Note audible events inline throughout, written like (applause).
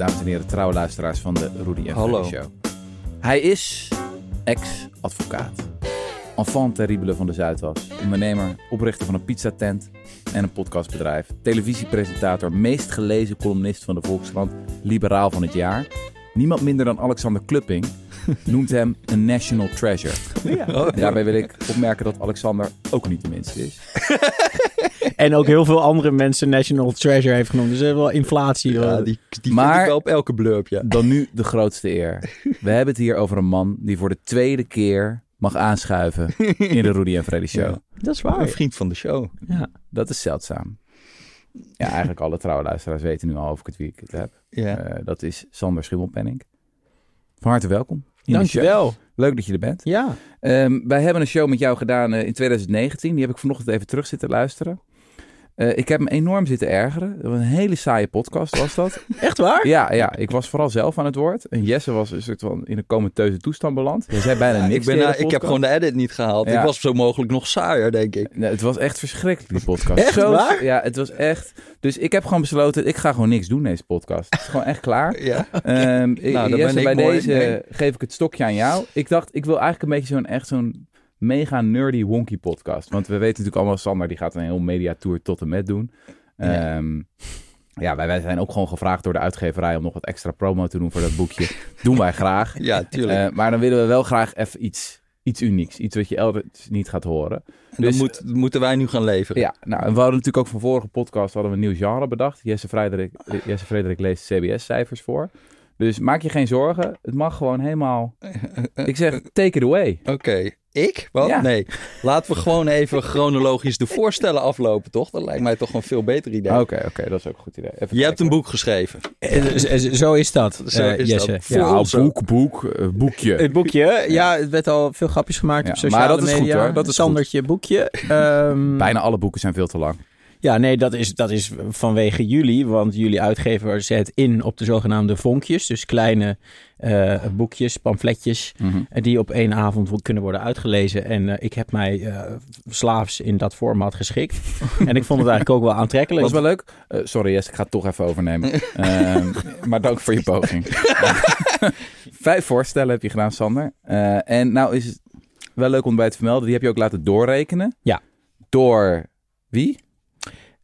dames en heren, trouwe luisteraars van de Rudy en Hallo. Show. Hij is ex-advocaat, enfant terrible van de Zuidas, ondernemer, oprichter van een pizzatent en een podcastbedrijf, televisiepresentator, meest gelezen columnist van de Volkskrant, liberaal van het jaar. Niemand minder dan Alexander Klupping (laughs) noemt hem een national treasure. Daarbij wil ik opmerken dat Alexander ook niet de minste is. (laughs) En ook heel veel andere mensen National Treasure heeft genoemd. Dus er is wel inflatie. Ja, wel. die, die Maar- vind ik wel op elke blurb, ja. Dan nu de grootste eer. We hebben het hier over een man die voor de tweede keer mag aanschuiven in de Rudy en Freddy Show. Ja. Dat is Een waar. vriend van de show. Ja. Dat is zeldzaam. Ja, eigenlijk alle trouwe luisteraars weten nu al over het wie ik het heb. Ja. Eh, dat is Sander Schimmelpenning. Van harte welkom. in de show. Dankjewel. Leuk dat je er bent. Ja. Ehm, wij hebben een show met jou gedaan eh, in 2019. Die heb ik vanochtend even terug zitten luisteren. Eh, ik heb me enorm zitten ergeren. Een hele saaie podcast was dat. (laughs) Echt waar? Ja, ja, ik was vooral zelf aan het woord. En Jesse was een soort van in een comateuze toestand beland. Jij zei bijna Ja, niks. ik, ben, ik heb gewoon de edit niet gehaald. Ja. Ik was zo mogelijk nog saaier, denk ik. Nee, het was echt verschrikkelijk, die podcast. Echt waar? Ja, het was echt... Dus ik heb gewoon besloten, ik ga gewoon niks doen deze podcast. Het is gewoon echt klaar. Ja. Ehm Nou, dan Jesse, ben ik bij mooi. deze Nee. geef ik het stokje aan jou. Ik dacht, ik wil eigenlijk een beetje zo'n echt zo'n mega nerdy wonky podcast. Want we weten natuurlijk allemaal, Sander die gaat een heel mediatour tot en met doen. Ja. Ehm, ja, wij, wij zijn ook gewoon gevraagd door de uitgeverij om nog wat extra promo te doen voor dat boekje. (laughs) doen wij graag. Ja, tuurlijk. Eh, maar dan willen we wel graag even iets, iets unieks. Iets wat je elders niet gaat horen. en dus- moet, moeten wij nu gaan leveren. Ja, nou, en we hadden natuurlijk ook van vorige podcast hadden we een nieuw genre bedacht. Jesse Frederik, Jesse Frederik leest CBS-cijfers voor. Dus maak je geen zorgen. Het mag gewoon helemaal... (laughs) Ik zeg, take it away. Oké. Ik? Wat? Ja. Nee. Laten we gewoon even chronologisch de voorstellen aflopen, toch? Dat lijkt mij toch een veel beter idee. Oké, oké, dat is ook een goed idee. Even Je hebt een boek geschreven. Eh, z- z- Zo is dat, Zo eh, is Jesse. dat. Voor. Ja, ons boek, boek, eh, boekje. Het boekje, ja, het werd al veel grapjes gemaakt op sociale maar dat is goed, media. hoor. Dat is Sandertje boekje. (laughs) Ehm, Bijna alle boeken zijn veel te lang. Ja, nee, dat is, dat is vanwege jullie, want jullie uitgever zet in op de zogenaamde vonkjes. Dus kleine eh, boekjes, pamfletjes, eh, die op één avond kunnen worden uitgelezen. En eh, ik heb mij eh, slaafs in dat format geschikt. (laughs) en ik vond het eigenlijk ook wel aantrekkelijk. Was wel leuk. Sorry Jess, ik ga het toch even overnemen. (laughs) Ehm, maar dank voor je poging. (laughs) Vijf voorstellen heb je gedaan, Sander. En nou is het wel leuk om bij te vermelden. Die heb je ook laten doorrekenen. Ja. Door wie?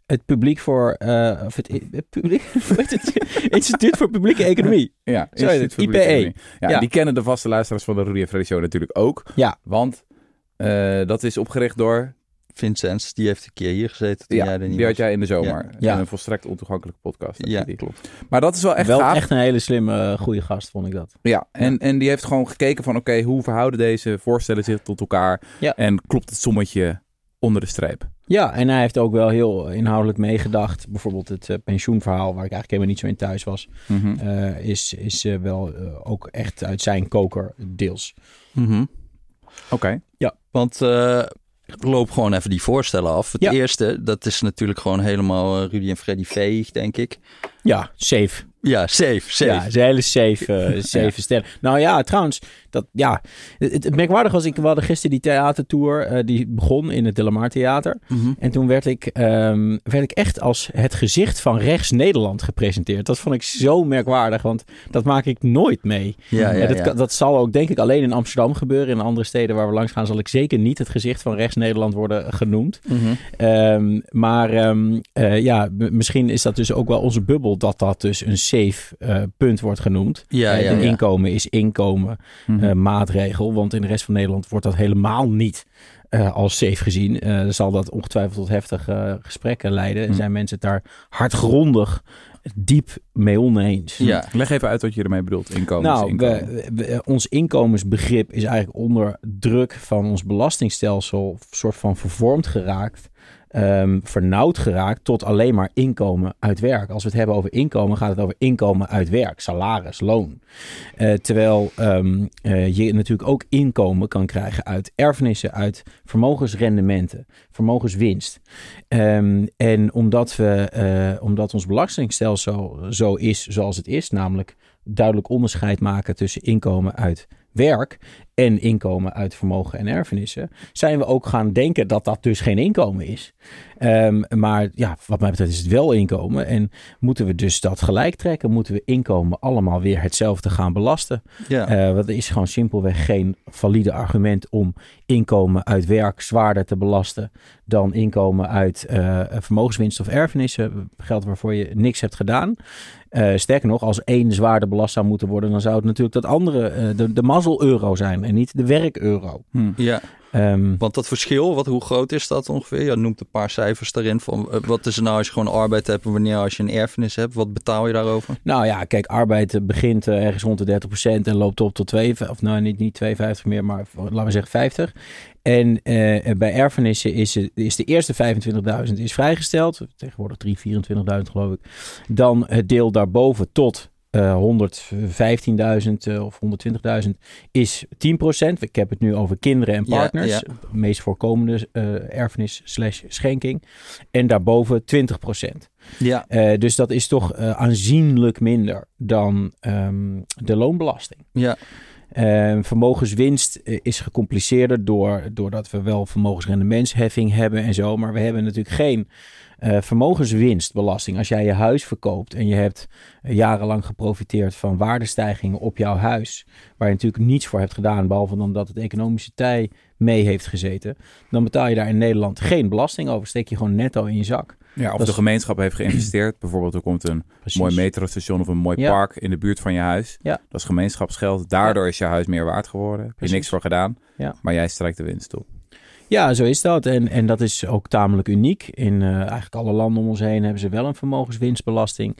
Het publiek voor, eh, of het, het publiek, (laughs) het? Instituut voor Publieke Economie. Ja, Zo Instituut voor IPE. Economie. Ja, Ja. die kennen de vaste luisteraars van de Rudy en Freddy Show natuurlijk ook. Ja. Want eh, dat is opgericht door... Vincent, die heeft een keer hier gezeten toen Ja, jij er niet die had jij in de zomer. Ja. In een volstrekt ontoegankelijke podcast. Ja, die. klopt. Maar dat is wel echt wel gaaf. echt een hele slimme, eh, goede gast, vond ik dat. Ja, en, en die heeft gewoon gekeken van... Oké, hoe verhouden deze voorstellen zich tot elkaar? Ja. En klopt het sommetje onder de streep? Ja, en hij heeft ook wel heel inhoudelijk meegedacht. Bijvoorbeeld het eh, pensioenverhaal, waar ik eigenlijk helemaal niet zo in thuis was, Mhm. eh, is, is eh, wel ook echt uit zijn koker deels. Mhm. Oké. Want eh, ik loop gewoon even die voorstellen af. Het Ja. eerste, dat is natuurlijk gewoon helemaal Rudy en Freddy veeg, denk ik. Ja, safe. Ja, safe, safe. Ja, een hele safe, eh, (laughs) safe ster. Nou ja, trouwens, dat, ja, het, het merkwaardig was, ik, we hadden gisteren die theatertour, eh, die begon in het De La Mar Theater. Mhm. En toen werd ik, ehm, werd ik echt als het gezicht van rechts Nederland gepresenteerd. Dat vond ik zo merkwaardig, want dat maak ik nooit mee. Ja, ja, dat, ja. dat zal ook denk ik alleen in Amsterdam gebeuren. In andere steden waar we langs gaan zal ik zeker niet het gezicht van rechts Nederland worden genoemd. Mhm. Ehm, maar ehm, eh, ja, misschien is dat dus ook wel onze bubbel dat dat dus een safe eh, punt wordt genoemd. Ja, ja, een inkomen is inkomen Mhm. Eh, maatregel, want in de rest van Nederland wordt dat helemaal niet eh, als safe gezien. Eh, dan zal dat ongetwijfeld tot heftige gesprekken leiden. En Mhm. zijn mensen het daar hardgrondig, diep mee oneens. Ja. Leg even uit wat je ermee bedoelt. Inkomen is Nou, inkomen. we, we- ons inkomensbegrip is eigenlijk onder druk van ons belastingstelsel soort van vervormd geraakt. Ehm vernauwd geraakt tot alleen maar inkomen uit werk. Als we het hebben over inkomen, gaat het over inkomen uit werk, salaris, loon. Eh, terwijl ehm, eh, je natuurlijk ook inkomen kan krijgen uit erfenissen, uit vermogensrendementen, vermogenswinst. Ehm, en omdat, we, eh, omdat ons belastingstelsel zo is zoals het is, namelijk duidelijk onderscheid maken tussen inkomen uit werk en inkomen uit vermogen en erfenissen, zijn we ook gaan denken dat dat dus geen inkomen is. Ehm, maar ja, wat mij betreft is het wel inkomen. En moeten we dus dat gelijk trekken? Moeten we inkomen allemaal weer hetzelfde gaan belasten? Ja. Uh, want er is gewoon simpelweg geen valide argument om inkomen uit werk zwaarder te belasten dan inkomen uit uh, vermogenswinst of erfenissen. Geld waarvoor je niks hebt gedaan. Uh, sterker nog, als één zwaarder belast zou moeten worden, dan zou het natuurlijk dat andere, de, de mazzel-euro zijn en niet de werk-euro. Hm. Ja. Um, Want dat verschil, wat, hoe groot is dat ongeveer? Je noemt een paar cijfers daarin. Van, uh, wat is er nou als je gewoon arbeid hebt en wanneer als je een erfenis hebt? Wat betaal je daarover? Nou ja, kijk, arbeid begint uh, ergens rond de 30% en loopt op tot 2, of nou niet, niet 52 meer, maar laten we zeggen 50. En uh, bij erfenissen is, het, is de eerste 25.000 is vrijgesteld. Tegenwoordig 3, 24.000 geloof ik. Dan het deel daarboven tot 115.000 uh, of 120.000 is 10%. Ik heb het nu over kinderen en partners. Ja, ja. De meest voorkomende uh, erfenis slash schenking. En daarboven 20%. Ja. Uh, dus dat is toch aanzienlijk minder dan um, de loonbelasting. Ja. Uh, vermogenswinst is gecompliceerder door, doordat we wel vermogensrendementsheffing hebben en zo. Maar we hebben natuurlijk geen uh, vermogenswinstbelasting. Als jij je huis verkoopt en je hebt jarenlang geprofiteerd van waardestijgingen op jouw huis, waar je natuurlijk niets voor hebt gedaan, behalve dan dat het economische tij mee heeft gezeten, dan betaal je daar in Nederland geen belasting over. Steek je gewoon netto in je zak. Ja, of dat de is... gemeenschap heeft geïnvesteerd. (clears throat) Bijvoorbeeld er komt een Precies. mooi metrostation of een mooi ja. park in de buurt van je huis. Ja. Dat is gemeenschapsgeld. Daardoor ja. is je huis meer waard geworden. Heb je niks voor gedaan. Maar jij strijkt de winst op. Ja, zo is dat. En, en dat is ook tamelijk uniek. In uh, eigenlijk alle landen om ons heen hebben ze wel een vermogenswinstbelasting.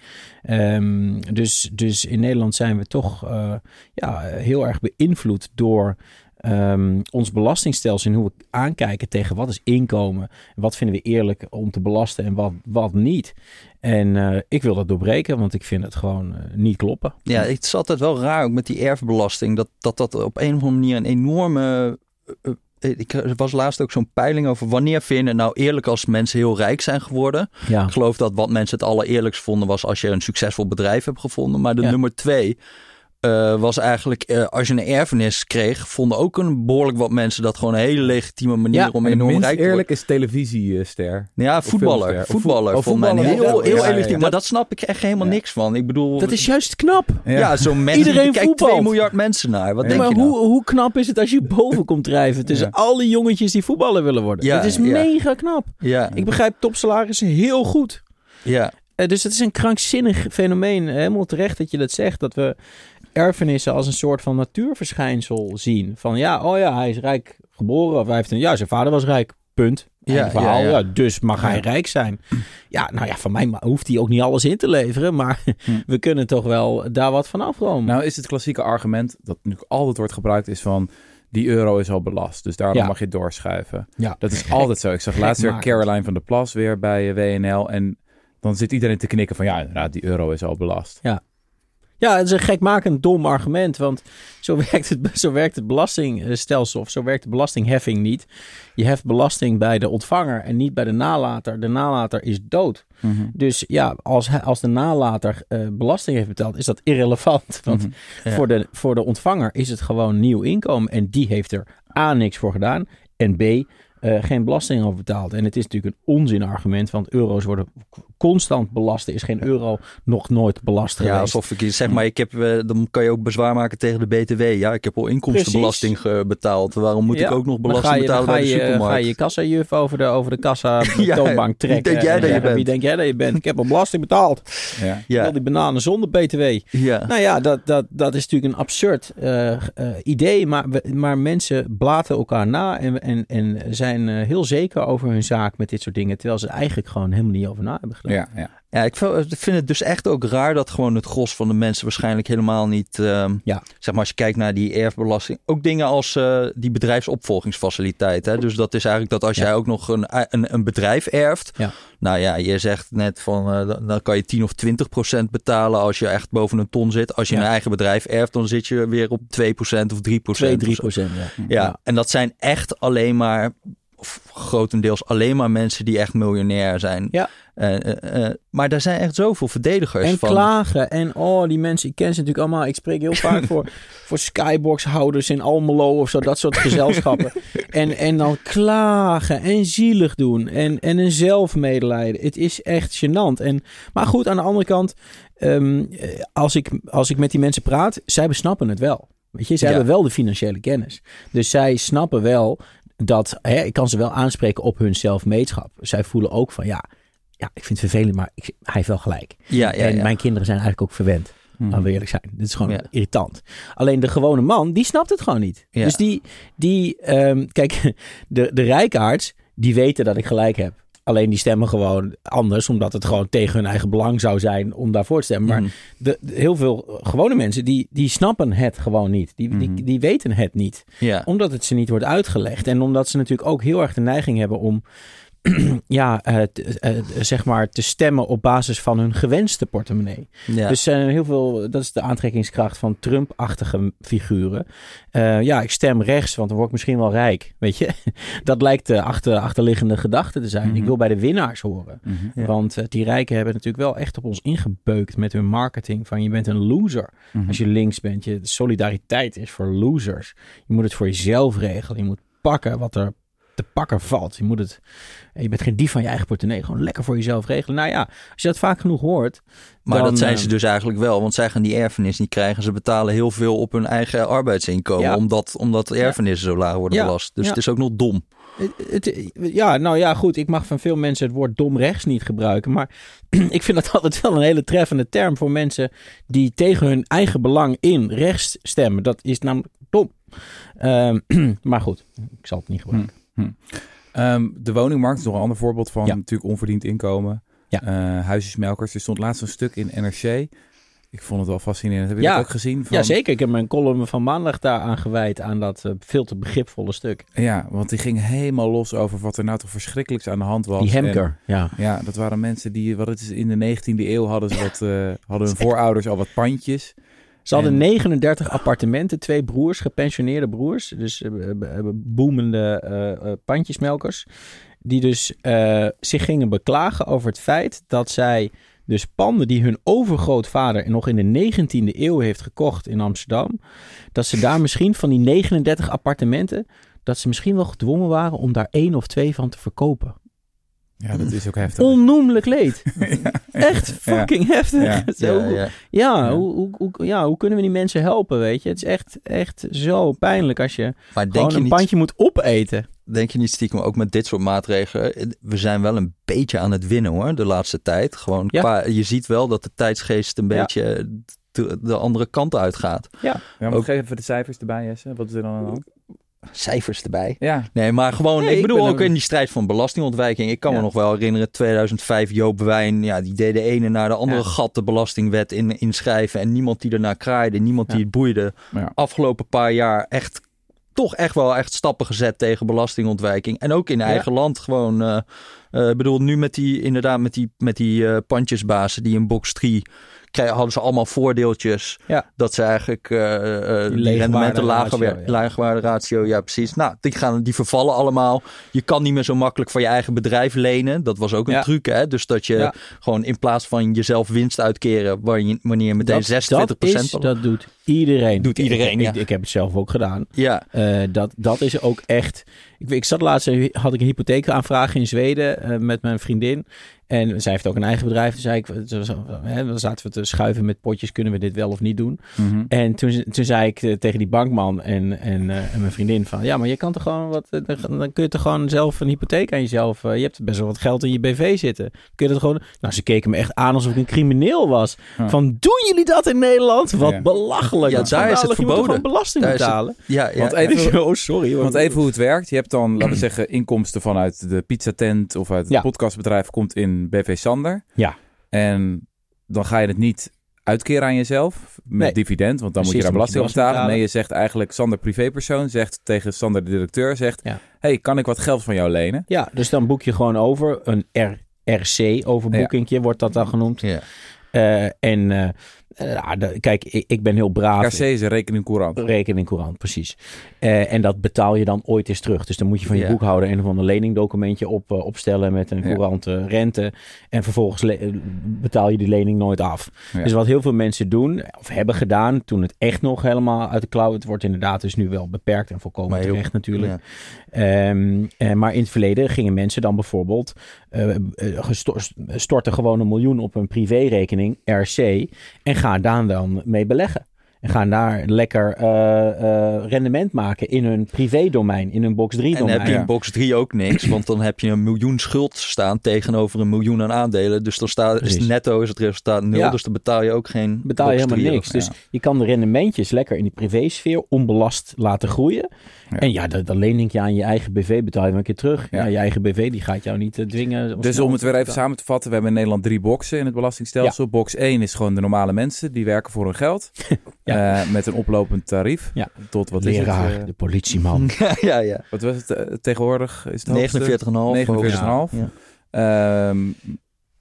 Um, dus, dus in Nederland zijn we toch uh, ja, heel erg beïnvloed door um, ons belastingstelsel en hoe we aankijken tegen wat is inkomen. Wat vinden we eerlijk om te belasten en wat, wat niet. En uh, ik wil dat doorbreken, want ik vind het gewoon niet kloppen. Ja, het is altijd wel raar ook met die erfbelasting. Dat dat, dat op een of andere manier een enorme... Ik er was laatst ook zo'n peiling over wanneer vinden nou eerlijk als mensen heel rijk zijn geworden. Ja. Ik geloof dat wat mensen het allereerlijkst vonden was als je een succesvol bedrijf hebt gevonden. Maar de Ja. nummer twee uh, was eigenlijk uh, als je een erfenis kreeg, vonden ook een behoorlijk wat mensen dat gewoon een hele legitieme manier Ja, om minst rijk te eerlijk is televisiester. worden. Ja, voetballer. Of Voetballer. voet- oh, vond mij een voetballer, heel, ja, heel ja, ja. Maar dat snap ik echt helemaal Ja. niks van. Ik bedoel, Dat is juist knap. ja, zo'n (laughs) mensen. Iedereen Kijk, 2 voetbalt. miljard mensen naar. Wat Ja. denk maar je nou? hoe, hoe knap is het als je boven komt drijven tussen Ja. al die jongetjes die voetballen willen worden? Ja, Het is ja. mega knap. Ja, Ik begrijp topsalarissen heel goed. ja. Eh, dus het is een krankzinnig fenomeen. Helemaal terecht dat je dat zegt. Dat we erfenissen als een soort van natuurverschijnsel zien. Van ja, oh ja, hij is rijk geboren. Of hij heeft een, ja, zijn vader was rijk. Punt. Ja, verhaal. ja, Ja, ja. dus mag hij rijk zijn. Ja, nou ja, van mij hoeft hij ook niet alles in te leveren. Maar (laughs) Hm. we kunnen toch wel daar wat van afromen. Nou is het klassieke argument dat nu altijd wordt gebruikt is van die euro is al belast, dus daarom mag je doorschuiven. ja. Dat is altijd zo. Ik zag (laughs) laatst weer. Caroline van der Plas weer bij eh, WNL en dan zit iedereen te knikken van ja, inderdaad, die euro is al belast. Ja, het is een gekmakend dom argument, want zo (laughs) werkt het, zo werkt het belastingstelsel of zo werkt de belastingheffing niet. Je heft belasting bij de ontvanger en niet bij de nalater. De nalater is dood. Dus ja, als, als de nalater eh, belasting heeft betaald, is dat irrelevant. Want Mhm. Ja. voor, de, voor de ontvanger is het gewoon nieuw inkomen en die heeft er A, niks voor gedaan en B, eh, geen belasting over betaald. En het is natuurlijk een onzinargument, want euro's worden constant belast. Er is geen euro nog nooit belast Ja, geweest. alsof ik zeg maar, ik heb, eh, dan kan je ook bezwaar maken tegen de BTW. Ja, ik heb al inkomstenbelasting betaald. Waarom moet Ja, ik ook nog belasting betalen bij de je, supermarkt? Ga je kassajuf over de, over de kassa (laughs) Ja, toonbank wie trekken. denk jij dat je bent? Wie denk jij dat je bent? Ik heb al belasting betaald. Ja. Ja. ja, die bananen zonder btw. ja. Nou ja, dat, dat, dat is natuurlijk een absurd eh, eh, idee. Maar, maar mensen blaten elkaar na en, en, en zijn heel zeker over hun zaak met dit soort dingen. Terwijl ze eigenlijk gewoon helemaal niet over na hebben Ja, ja. Ja, ik vind- ik vind het dus echt ook raar dat gewoon het gros van de mensen waarschijnlijk helemaal niet, ehm, Ja. zeg maar als je kijkt naar die erfbelasting, ook dingen als eh, die bedrijfsopvolgingsfaciliteit. Hè? Dus dat is eigenlijk dat als Ja. jij ook nog een, een, een bedrijf erft, Ja. nou ja, je zegt net van, eh, dan- kan je 10 of 20 procent betalen als je echt boven een ton zit. Als je een eigen bedrijf erft, dan zit je weer op 2 procent of 3 procent. 2, 3 procent. Ja. Ja, en dat zijn echt alleen maar grotendeels alleen maar mensen die echt miljonair zijn. Ja. Eh, eh, eh, maar daar zijn echt zoveel verdedigers En van. klagen. En oh, die mensen, ik ken ze natuurlijk allemaal. Ik spreek heel vaak (laughs) voor, voor skybox-houders in Almelo of zo. Dat soort gezelschappen. (laughs) en, en dan klagen en zielig doen. En, en een zelfmedelijden. Het is echt gênant. En, maar goed, aan de andere kant. ehm, eh, als, ik, als ik met die mensen praat, zij besnappen het wel. Weet je, zij Ja. hebben wel de financiële kennis. Dus zij snappen wel dat... Hè, ik kan ze wel aanspreken op hun zelfmeetschap. Zij voelen ook van ja... Ja, ik vind het vervelend, maar ik, hij heeft wel gelijk. Ja, ja, en ja. mijn kinderen zijn eigenlijk ook verwend. Mhm. Laten we eerlijk zijn. Dit is gewoon Ja. irritant. Alleen de gewone man, die snapt het gewoon niet. Ja. Dus die, die ehm, kijk, (laughs) de, de rijkaards, die weten dat ik gelijk heb. Alleen die stemmen gewoon anders, omdat het gewoon tegen hun eigen belang zou zijn om daarvoor te stemmen. Maar Mhm. de, de- heel veel gewone mensen, die, die snappen het gewoon niet. Die, Mhm. die, die weten het niet omdat het ze niet wordt uitgelegd. En omdat ze natuurlijk ook heel erg de neiging hebben om. (clears throat) ja, eh, te- eh, zeg maar te stemmen op basis van hun gewenste portemonnee. ja. Dus zijn heel veel, dat is de aantrekkingskracht van Trump-achtige figuren. Eh, ja, ik stem rechts, want dan word ik misschien wel rijk. Weet je, (laughs) dat lijkt de achter, achterliggende gedachte te zijn. Mhm. Ik wil bij de winnaars horen. Mhm. Ja. Want eh, die rijken hebben natuurlijk wel echt op ons ingebeukt met hun marketing. Van je bent een loser Mhm. als je links bent. Je, solidariteit is voor losers. Je moet het voor jezelf regelen. Je moet pakken wat er te pakken valt. Je, moet het, je bent geen dief van je eigen portemonnee. Gewoon lekker voor jezelf regelen. Nou ja, als je dat vaak genoeg hoort. Maar dan, dat zijn eh, ze dus eigenlijk wel, want zij gaan die erfenis niet krijgen. Ze betalen heel veel op hun eigen arbeidsinkomen, Ja. omdat, omdat erfenissen zo laag worden Ja. belast. Dus Ja. het is ook nog dom. Het, het- ja, nou ja, goed. Ik mag van veel mensen het woord dom rechts niet gebruiken. Maar (clears throat) ik vind dat altijd wel een hele treffende term voor mensen die tegen hun eigen belang in rechts stemmen. Dat is namelijk dom. Ehm, (clears throat) maar goed, ik zal het niet gebruiken. Ehm, de woningmarkt is nog een ander voorbeeld van Ja. natuurlijk onverdiend inkomen. Ja. Eh, huisjesmelkers. Er stond laatst een stuk in NRC. Ik vond het wel fascinerend. Heb je Ja. dat ook gezien? Van, Ja, zeker. Ik heb mijn column van maandag daar aan gewijd aan dat eh, veel te begripvolle stuk. Ja, want die ging helemaal los over wat er nou toch verschrikkelijks aan de hand was. Die En- Hemker, ja. ja, dat waren mensen die, wat het is, in de 19e eeuw hadden ze wat, eh, hadden hun voorouders al wat pandjes. Ze hadden En- 39 appartementen, twee broers, gepensioneerde broers. Dus eh, eh, eh, boemende pandjesmelkers. Die dus zich gingen beklagen over het feit dat zij dus panden die hun overgrootvader nog in de 19e eeuw heeft gekocht in Amsterdam. Dat ze daar misschien van die 39 appartementen, dat ze misschien wel gedwongen waren om daar één of twee van te verkopen. Ja, dat is ook heftig. Onnoemelijk leed. (laughs) Ja, Echt fucking heftig. Ja. (laughs) Zo, Ja, ja. ja, Ja. Hoe, hoe, hoe, ja, hoe kunnen we die mensen helpen, weet je? Het is echt, echt zo pijnlijk als je Maar gewoon je, een niet, pandje moet opeten. denk je niet stiekem ook met dit soort maatregelen? We zijn wel een beetje aan het winnen hoor, de laatste tijd. Gewoon Ja. qua, je ziet wel dat de tijdsgeest een Ja. beetje de, de andere kant uitgaat. Ja, maar Ook- geef even de cijfers erbij, Jesse. Wat is er dan aan de hand? Cijfers erbij. Ja, Nee, maar gewoon, Nee, ik ik bedoel ook in die strijd van belastingontwijking. Ik kan Ja. me nog wel herinneren, 2005, Joop Wijn, ja, die deed de ene naar de andere Ja. gat de belastingwet in, inschrijven. En niemand die ernaar kraaide, niemand die het boeide. Ja. Afgelopen paar jaar echt, toch echt wel echt stappen gezet tegen belastingontwijking. En ook in Ja. eigen land gewoon, eh, eh, ik bedoel, nu met die, inderdaad, met die, met die eh, pandjesbazen die in box 3 hadden ze allemaal voordeeltjes. Ja. Dat ze eigenlijk eh, die, rendementen lager ratio, ja. Ratio, ja precies. Nou, die, gaan, die vervallen allemaal. Je kan niet meer zo makkelijk van je eigen bedrijf lenen. Dat was ook een Ja. truc, hè. Dus dat je gewoon in plaats van jezelf winst uitkeren... wanneer je meteen 26% dat, is, dat doet iedereen. Doet iedereen, ik, ja. ik, ik heb het zelf ook gedaan. Ja, Eh, dat, dat is ook echt. Ik, ik zat laatst, had ik een hypotheekaanvraag in Zweden eh, met mijn vriendin. En zij heeft ook een eigen bedrijf. Toen zei ik, dan zaten we te schuiven met potjes, kunnen we dit wel of niet doen? Mhm. En toen, toen zei ik eh, tegen die bankman en, en, eh, en mijn vriendin van... Ja, maar je kan toch gewoon wat... eh, Dan kun je toch gewoon zelf een hypotheek aan jezelf... eh, Je hebt best wel wat geld in je BV zitten. Kun je dat gewoon... Nou, ze keken me echt aan alsof ik een crimineel was. Ja. Van, doen jullie dat in Nederland? Wat Ja. belachelijk. Ja, daar is het. Je verboden. belasting Daar het- betalen? ja, ja. Want even, (laughs) Oh, sorry hoor. Want even hoe het werkt. Je hebt dan, laten we (clears throat) zeggen, inkomsten vanuit de pizzatent of uit het Ja. podcastbedrijf komt in BV Sander. Ja. En dan ga je het niet uitkeren aan jezelf met Nee. dividend, want dan moet je daar belasting op betalen. Nee, je zegt eigenlijk Sander privépersoon, zegt tegen Sander de directeur, zegt, Ja. hey, kan ik wat geld van jou lenen? Ja, dus dan boek je gewoon over. Een R RC overboekingje wordt dat dan genoemd. Ja. Eh, en, eh, kijk, ik, ik ben heel braaf. KC is een rekening courant. Rekening courant, precies. Eh, en dat betaal je dan ooit eens terug. Dus dan moet je van je Ja. boekhouder een of ander leningdocumentje op, eh, opstellen met een Ja. courante rente. En vervolgens eh, betaal je die lening nooit af. Ja. Dus wat heel veel mensen doen, of hebben gedaan, toen het echt nog helemaal uit de klauw. Het wordt inderdaad dus nu wel beperkt en volkomen Maar heel- terecht natuurlijk. Ehm, eh, maar in het verleden gingen mensen dan bijvoorbeeld eh, eh, storten gewoon een miljoen op een privérekening, RC, en gaan daar dan mee beleggen. En gaan daar lekker eh, eh, rendement maken in hun privédomein, in hun box 3 En dan domein. heb je in box 3 ook niks, (clears throat) want dan heb je een miljoen schuld staan tegenover een miljoen aan aandelen. Dus dan staat is netto is het resultaat nul, Ja. dus dan betaal je ook geen betaal je helemaal 3 niks. Dus ja. je kan de rendementjes lekker in die privésfeer onbelast laten groeien. Ja. En ja, dat, dat lening je aan je eigen BV betaal je een keer terug. Ja. Ja. je eigen BV die gaat jou niet eh, dwingen. Dus om het weer even samen te vatten, we hebben in Nederland drie boxen in het belastingstelsel. Box 1 is gewoon de normale mensen, die werken voor hun geld. (laughs) Ja. Eh, met een oplopend tarief. Ja. Tot wat is Leraar, het? eh, de politieman. (laughs) ja, ja, ja. wat was het tegenwoordig? Is het hoogste? 49,5. 49,5. Ja. Ehm,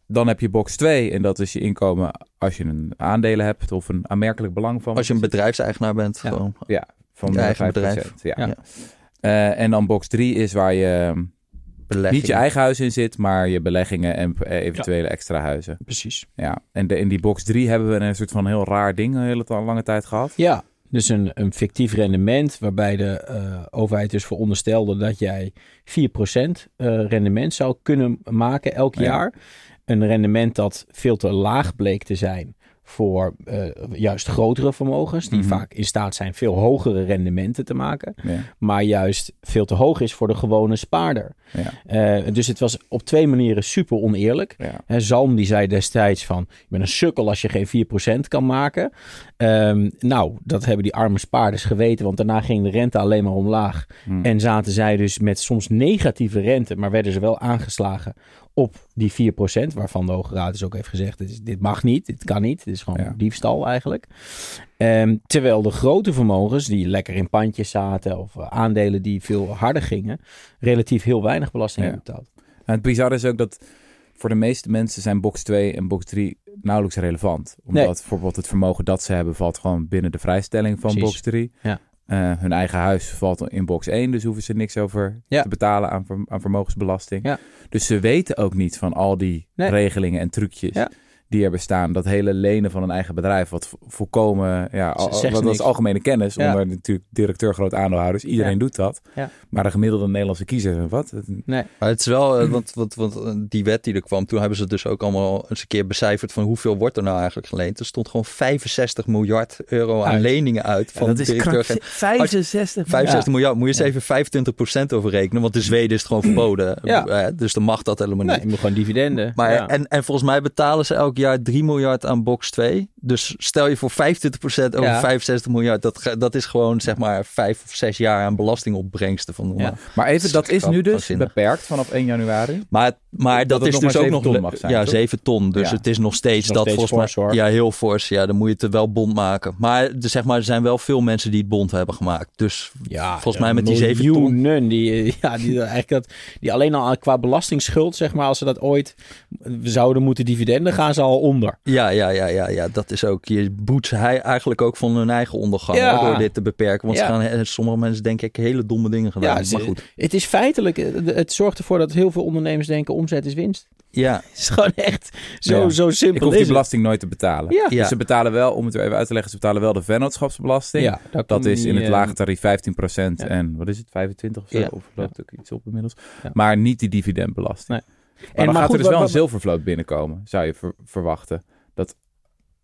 dan heb je box 2 en dat is je inkomen als je een aandelen hebt of een aanmerkelijk belang van. Als je een bedrijfseigenaar bent, Ja. gewoon. Van je eigen 5%. bedrijf. Ja. Ja. Eh, en dan box 3 is waar je ehm, niet je eigen huis in zit, maar je beleggingen en eh, eventuele extra huizen. Precies. Ja, en de, in die box 3 hebben we een soort van heel raar ding een hele lange tijd gehad. Ja, dus een, een fictief rendement waarbij de eh, overheid dus veronderstelde dat jij 4% eh, rendement zou kunnen maken elk Ja. jaar. Een rendement dat veel te laag bleek te zijn voor eh, juist grotere vermogens, die Mhm. vaak in staat zijn veel hogere rendementen te maken, Ja. maar juist veel te hoog is voor de gewone spaarder. Ja. Eh, dus het was op twee manieren super oneerlijk. Ja. Hè, Zalm die zei destijds van, je bent een sukkel als je geen 4% kan maken. Ehm, nou, dat hebben die arme spaarders geweten, want daarna ging de rente alleen maar omlaag. Hm. En zaten zij dus met soms negatieve rente, maar werden ze wel aangeslagen op die 4%, waarvan de Hoge Raad dus ook heeft gezegd, dit, is- dit mag niet, dit kan niet, dit is gewoon Ja. diefstal eigenlijk. Ehm, terwijl de grote vermogens, die lekker in pandjes zaten of eh, aandelen die veel harder gingen, relatief heel weinig belasting Ja. hebben betaald. En het bizarre is ook dat voor de meeste mensen zijn box 2 en box 3 nauwelijks relevant. Omdat Nee. bijvoorbeeld het vermogen dat ze hebben valt gewoon binnen de vrijstelling van Precies. box 3. Ja. Eh, hun eigen huis valt in box 1, dus hoeven ze niks over Ja. te betalen aan, aan vermogensbelasting. Ja. Dus ze weten ook niet van al die Nee. regelingen en trucjes Ja. Die er bestaan. Dat hele lenen van een eigen bedrijf, wat vo- volkomen, ja, al, Zegt wat, dat niks. is algemene kennis. Ja. Onder natuurlijk directeur groot aandeelhouders. Iedereen Ja. doet dat. Ja. Maar de gemiddelde Nederlandse kiezer, wat? Nee. Maar het is wel, eh, want, want, want eh, die wet die er kwam, toen hebben ze dus ook allemaal eens een keer becijferd van hoeveel wordt er nou eigenlijk geleend. Er stond gewoon 65 miljard euro aan Uit. leningen uit. Van dat is directeur- krankzinnig. 65 65 miljard, moet je eens even 25% over rekenen, want in Zweden is het gewoon verboden. Ja. Eh, Dus dan mag dat helemaal Nee, niet. je moet gewoon dividenden. Maar, ja. en, en volgens mij betalen ze elk jaar 3 miljard aan box 2. Dus stel je voor 25% over Ja. 65 miljard. Dat, dat is gewoon zeg maar 5 of 6 jaar aan belastingopbrengsten. Van, Ja. Maar even, dat is nu dus beperkt vanaf 1 januari. Maar, maar dat, is dus ook 7 nog ton le- mag zijn, Ja, toch? 7 ton. Dus Ja. het is nog steeds Nog dat steeds volgens mij. Ja, heel fors. Ja, dan moet je het wel bond maken. Maar, zeg maar er zijn wel veel mensen die het bond hebben gemaakt. Dus ja, volgens mij met die 7 ton. die, (laughs) ja, die, eigenlijk dat, die alleen al qua belastingsschuld, zeg maar, als ze dat ooit zouden moeten dividenden, gaan ze al onder. Ja, ja, ja, ja, ja, dat is ook. Je boet ze hij eigenlijk ook van hun eigen ondergang Ja. hoor, door dit te beperken. Want Ja. ze gaan, eh, sommige mensen denk ik hele domme dingen gedaan. Ja, maar goed. Het is feitelijk, eh, het zorgt ervoor dat heel veel ondernemers denken omzet is winst. Ja, (laughs) Het is gewoon echt zo, Ja. zo Ik simpel hoef is die het. belasting nooit te betalen. Ja. Ja. Dus ze betalen wel, om het weer even uit te leggen, ze betalen wel de vennootschapsbelasting. Ja, Dat is in het eh, lage tarief 15% ja. en wat is het, 25 of zo? Ja. Of loopt ook iets op inmiddels. Ja. Maar niet die dividendbelasting. Nee. Maar En dan maar gaat goed, er dus wel wat- een zilvervloot binnenkomen, zou je ver- verwachten. Dat,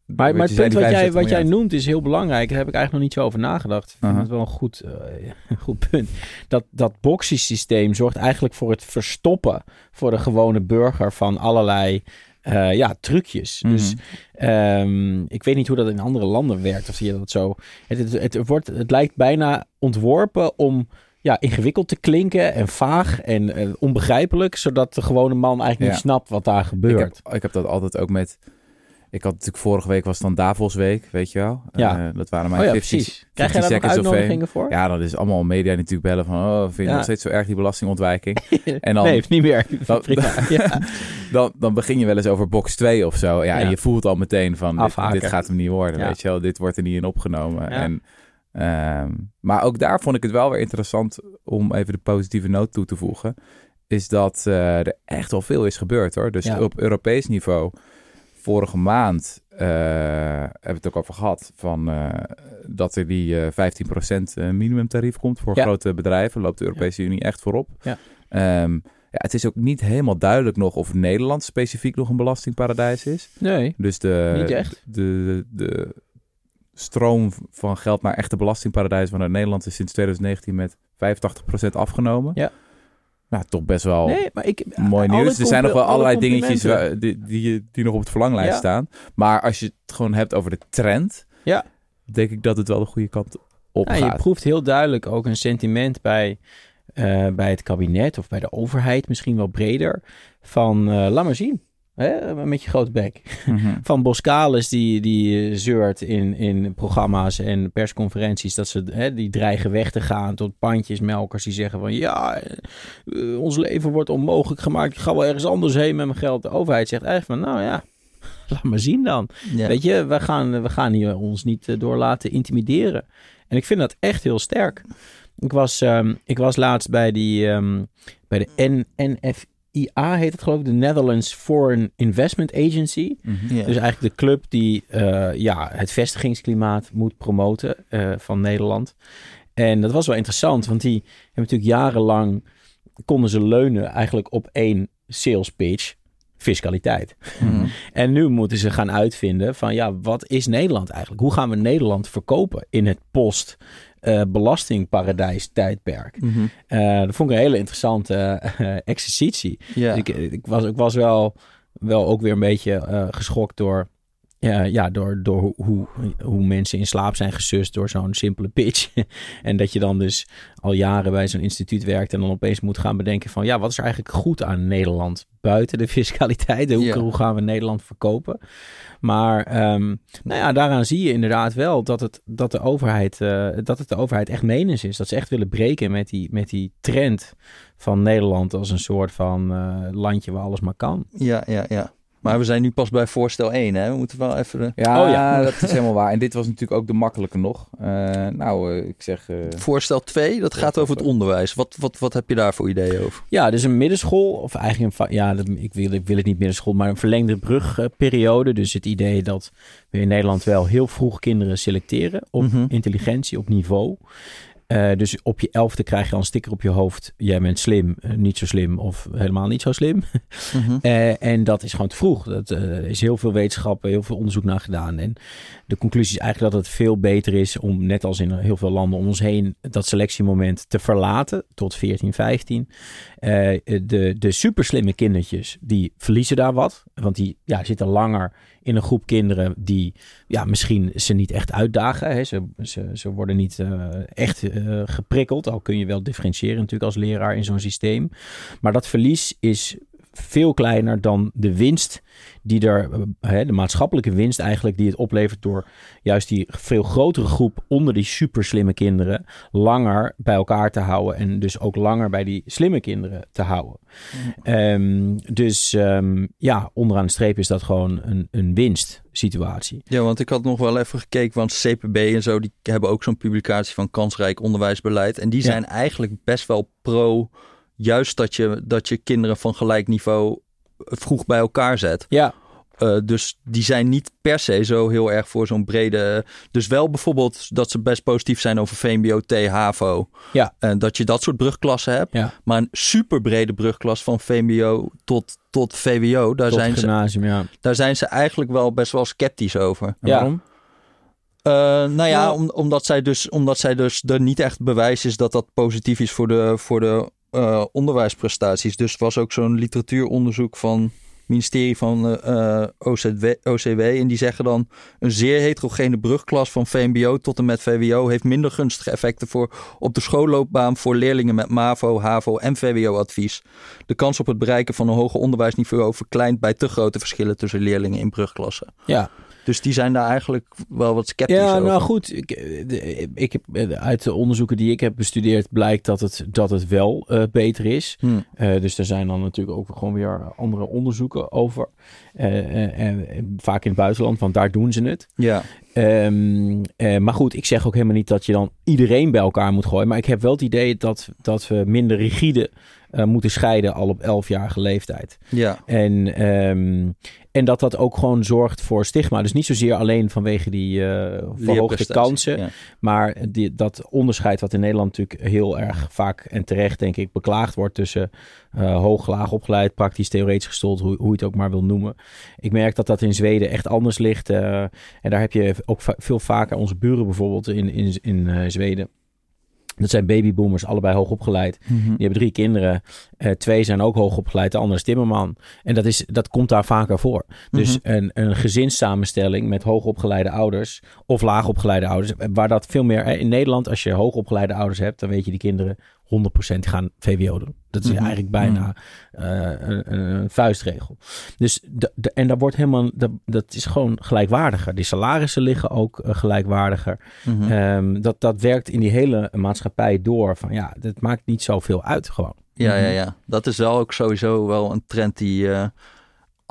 Maar, het punt wat jij, 65 wat jij noemt is heel belangrijk. Daar heb ik eigenlijk nog niet zo over nagedacht. Ik vind het wel een goed, eh, (laughs) goed punt. Dat, dat boxiesysteem zorgt eigenlijk voor het verstoppen voor de gewone burger van allerlei eh, ja, trucjes. Mhm. Dus ehm, ik weet niet hoe dat in andere landen werkt. Of zie je dat zo. Het, het, het, wordt, het lijkt bijna ontworpen om ja, ingewikkeld te klinken en vaag en eh, onbegrijpelijk. Zodat de gewone man eigenlijk Ja. niet snapt wat daar ik, gebeurt. heb, ik heb dat altijd ook met... Ik had natuurlijk vorige week was dan Davosweek, weet je wel. Ja. Eh, dat waren mijn Oh ja, 50 precies. Krijg jij 50 daar uitnodigingen voor? Ja, dan is allemaal media natuurlijk bellen van... oh, vind je Ja. nog steeds zo erg die belastingontwijking? (laughs) En dan, nee, heeft niet meer. Dan- (laughs) (laughs) dan, dan begin je wel eens over box 2 of zo. Ja, en je voelt al meteen van... Dit, dit gaat hem niet worden, weet je wel. Dit wordt er niet in opgenomen. En, ehm, maar ook daar vond ik het wel weer interessant... om even de positieve noot toe te voegen... is dat eh, er echt wel veel is gebeurd, hoor. Dus Ja. op Europees niveau... vorige maand eh, hebben we het ook over gehad... Van, eh, dat er die eh 15% minimumtarief komt voor Ja. grote bedrijven. Loopt de Europese Unie echt voorop. Ja. Ehm, ja, het is ook niet helemaal duidelijk nog of Nederland specifiek nog een belastingparadijs is. Nee, Dus de, Niet echt. de, de stroom van geld naar echte belastingparadijzen vanuit Nederland is sinds 2019 met 85% afgenomen. Ja. Nou, toch best wel nee maar ik... mooi alle nieuws. Er zijn nog wel allerlei alle dingetjes die, die, die nog op het verlanglijst Ja. staan. Maar als je het gewoon hebt over de trend, Ja. denk ik dat het wel de goede kant op Ja, je gaat. proeft heel duidelijk ook een sentiment bij, eh, bij het kabinet of bij de overheid, misschien wel breder, van eh, laat maar zien. Hè, met je grote bek. Mhm. Van Boskalis die, die eh, zeurt in, in programma's en persconferenties dat ze hè, die dreigen weg te gaan tot pandjesmelkers die zeggen van ja, eh, ons leven wordt onmogelijk gemaakt. Ik ga wel ergens anders heen met mijn geld. De overheid zegt eigenlijk van nou ja, (laughs) laat maar zien dan. Ja. Weet je, we gaan, we gaan hier ons niet eh, door laten intimideren. En ik vind dat echt heel sterk. Ik was, ehm, ik was laatst bij, die, ehm, bij de N NFIA, heet het geloof ik, de Netherlands Foreign Investment Agency. Mhm. Dus eigenlijk de club die eh, ja, het vestigingsklimaat moet promoten eh, van Nederland. En dat was wel interessant, want die hebben natuurlijk jarenlang konden ze leunen eigenlijk op één sales pitch, fiscaliteit. Mhm. En nu moeten ze gaan uitvinden van ja, wat is Nederland eigenlijk? Hoe gaan we Nederland verkopen in het post eh, belastingparadijs tijdperk? Mhm. Eh, dat vond ik een hele interessante eh, (laughs) exercitie. Ja. Dus ik, ik, was, ik was wel, wel ook weer een beetje geschokt door, ja, ja, door, door hoe, hoe, mensen in slaap zijn gesust door zo'n simpele pitch. (laughs) en dat je dan dus al jaren bij zo'n instituut werkt en dan opeens moet gaan bedenken van ja, wat is er eigenlijk goed aan Nederland buiten de (laughs) fiscaliteit? Hoe, Ja. hoe gaan we Nederland verkopen? Maar ehm, nou ja, daaraan zie je inderdaad wel dat het, dat de overheid, eh, dat het de overheid echt menens is. Dat ze echt willen breken met die, met die trend van Nederland als een soort van eh, landje waar alles maar kan. ja, ja, ja. Maar we zijn nu pas bij voorstel 1, hè? We moeten wel even... Ja, Oh ja. dat is helemaal waar. En dit was natuurlijk ook de makkelijke nog. Eh, nou, eh, ik zeg... eh, Voorstel 2, dat gaat over het onderwijs. Wat, wat, wat heb je daar voor ideeën over? Ja, dus een middenschool, of eigenlijk een, ja, ik, wil, ik wil het niet middenschool, maar een verlengde brugperiode. Dus het idee dat we in Nederland wel heel vroeg kinderen selecteren op Mhm. intelligentie, op niveau. Eh, dus op je elfde krijg je al een sticker op je hoofd. Jij bent slim, eh, niet zo slim of helemaal niet zo slim. (laughs) Mhm. Eh, en dat is gewoon te vroeg. Dat, er is heel veel wetenschap, heel veel onderzoek naar gedaan. En de conclusie is eigenlijk dat het veel beter is om, net als in heel veel landen om ons heen, dat selectiemoment te verlaten tot 14, 15. Eh, de, de superslimme kindertjes, die verliezen daar wat. Want die ja, zitten langer in een groep kinderen die ja, misschien ze niet echt uitdagen. Hè. Ze, ze, ze worden niet eh, echt eh, geprikkeld. Al kun je wel differentiëren natuurlijk als leraar in zo'n systeem. Maar dat verlies is veel kleiner dan de winst die er, eh, hè, de maatschappelijke winst eigenlijk, die het oplevert door juist die veel grotere groep onder die super slimme kinderen langer bij elkaar te houden en dus ook langer bij die slimme kinderen te houden. Ehm, dus ehm, ja, onderaan de streep is dat gewoon een, een winstsituatie. Ja, want ik had nog wel even gekeken, want CPB en zo, die hebben ook zo'n publicatie van kansrijk onderwijsbeleid. En die Ja. zijn eigenlijk best wel pro, juist dat je, dat je kinderen van gelijk niveau vroeg bij elkaar zet. Ja, Eh, dus die zijn niet per se zo heel erg voor zo'n brede. Dus wel bijvoorbeeld dat ze best positief zijn over VMBO, T, HAVO. Ja. En dat je dat soort brugklassen hebt. ja. Maar een super brede brugklas van VMBO tot, tot VWO, daar tot zijn, ze, ja. daar zijn ze eigenlijk wel best wel sceptisch over. Ja. Waarom? Eh, nou ja, Ja. om- omdat, zij dus, omdat zij dus er niet echt bewijs is dat dat positief is voor de, voor de eh, onderwijsprestaties. Dus was ook zo'n literatuuronderzoek van ministerie van uh, OCW, OCW. En die zeggen dan een zeer heterogene brugklas van VMBO tot en met VWO heeft minder gunstige effecten voor op de schoolloopbaan voor leerlingen met MAVO, HAVO en VWO-advies. De kans op het bereiken van een hoger onderwijsniveau verkleint bij te grote verschillen tussen leerlingen in brugklassen. Ja, Dus die zijn daar eigenlijk wel wat sceptisch Ja, over. nou goed. Ik, ik heb, eh, uit de onderzoeken die ik heb bestudeerd blijkt dat het, dat het wel eh, beter is. Hm. Eh, dus er zijn dan natuurlijk ook gewoon weer andere onderzoeken over. En, vaak in het buitenland, want daar doen ze het. Ja, Ehm, eh, maar goed, ik zeg ook helemaal niet dat je dan iedereen bij elkaar moet gooien. Maar ik heb wel het idee dat, dat we minder rigide eh, moeten scheiden al op 11-jarige leeftijd. ja, En, ehm, en dat dat ook gewoon zorgt voor stigma. Dus niet zozeer alleen vanwege die eh verhoogde kansen. Ja. Maar die, dat onderscheid wat in Nederland natuurlijk heel erg vaak en terecht denk ik beklaagd wordt tussen eh, hoog, laag opgeleid, praktisch, theoretisch gestold, hoe, hoe je het ook maar wil noemen. Ik merk dat dat in Zweden echt anders ligt. en daar heb je ook va- veel vaker onze buren bijvoorbeeld in, in, in Zweden. Dat zijn babyboomers, allebei hoog opgeleid. Die hebben drie kinderen. Eh, twee zijn ook hoog opgeleid, de andere is timmerman. En dat, is, dat komt daar vaker voor. Dus Mhm. een, een gezinssamenstelling met hoogopgeleide ouders of laagopgeleide ouders. Waar dat veel meer... eh, In Nederland, als je hoogopgeleide ouders hebt, dan weet je die kinderen 100% gaan VWO doen. Dat is Mhm. eigenlijk bijna eh, een, een, vuistregel. Dus de, de- en dat wordt helemaal, dat, dat is gewoon gelijkwaardiger. Die salarissen liggen ook eh, gelijkwaardiger. Mhm. Ehm, dat, dat werkt in die hele maatschappij door. Van ja, dat maakt niet zoveel uit gewoon. Ja, ja, ja. Dat is wel ook sowieso wel een trend die eh,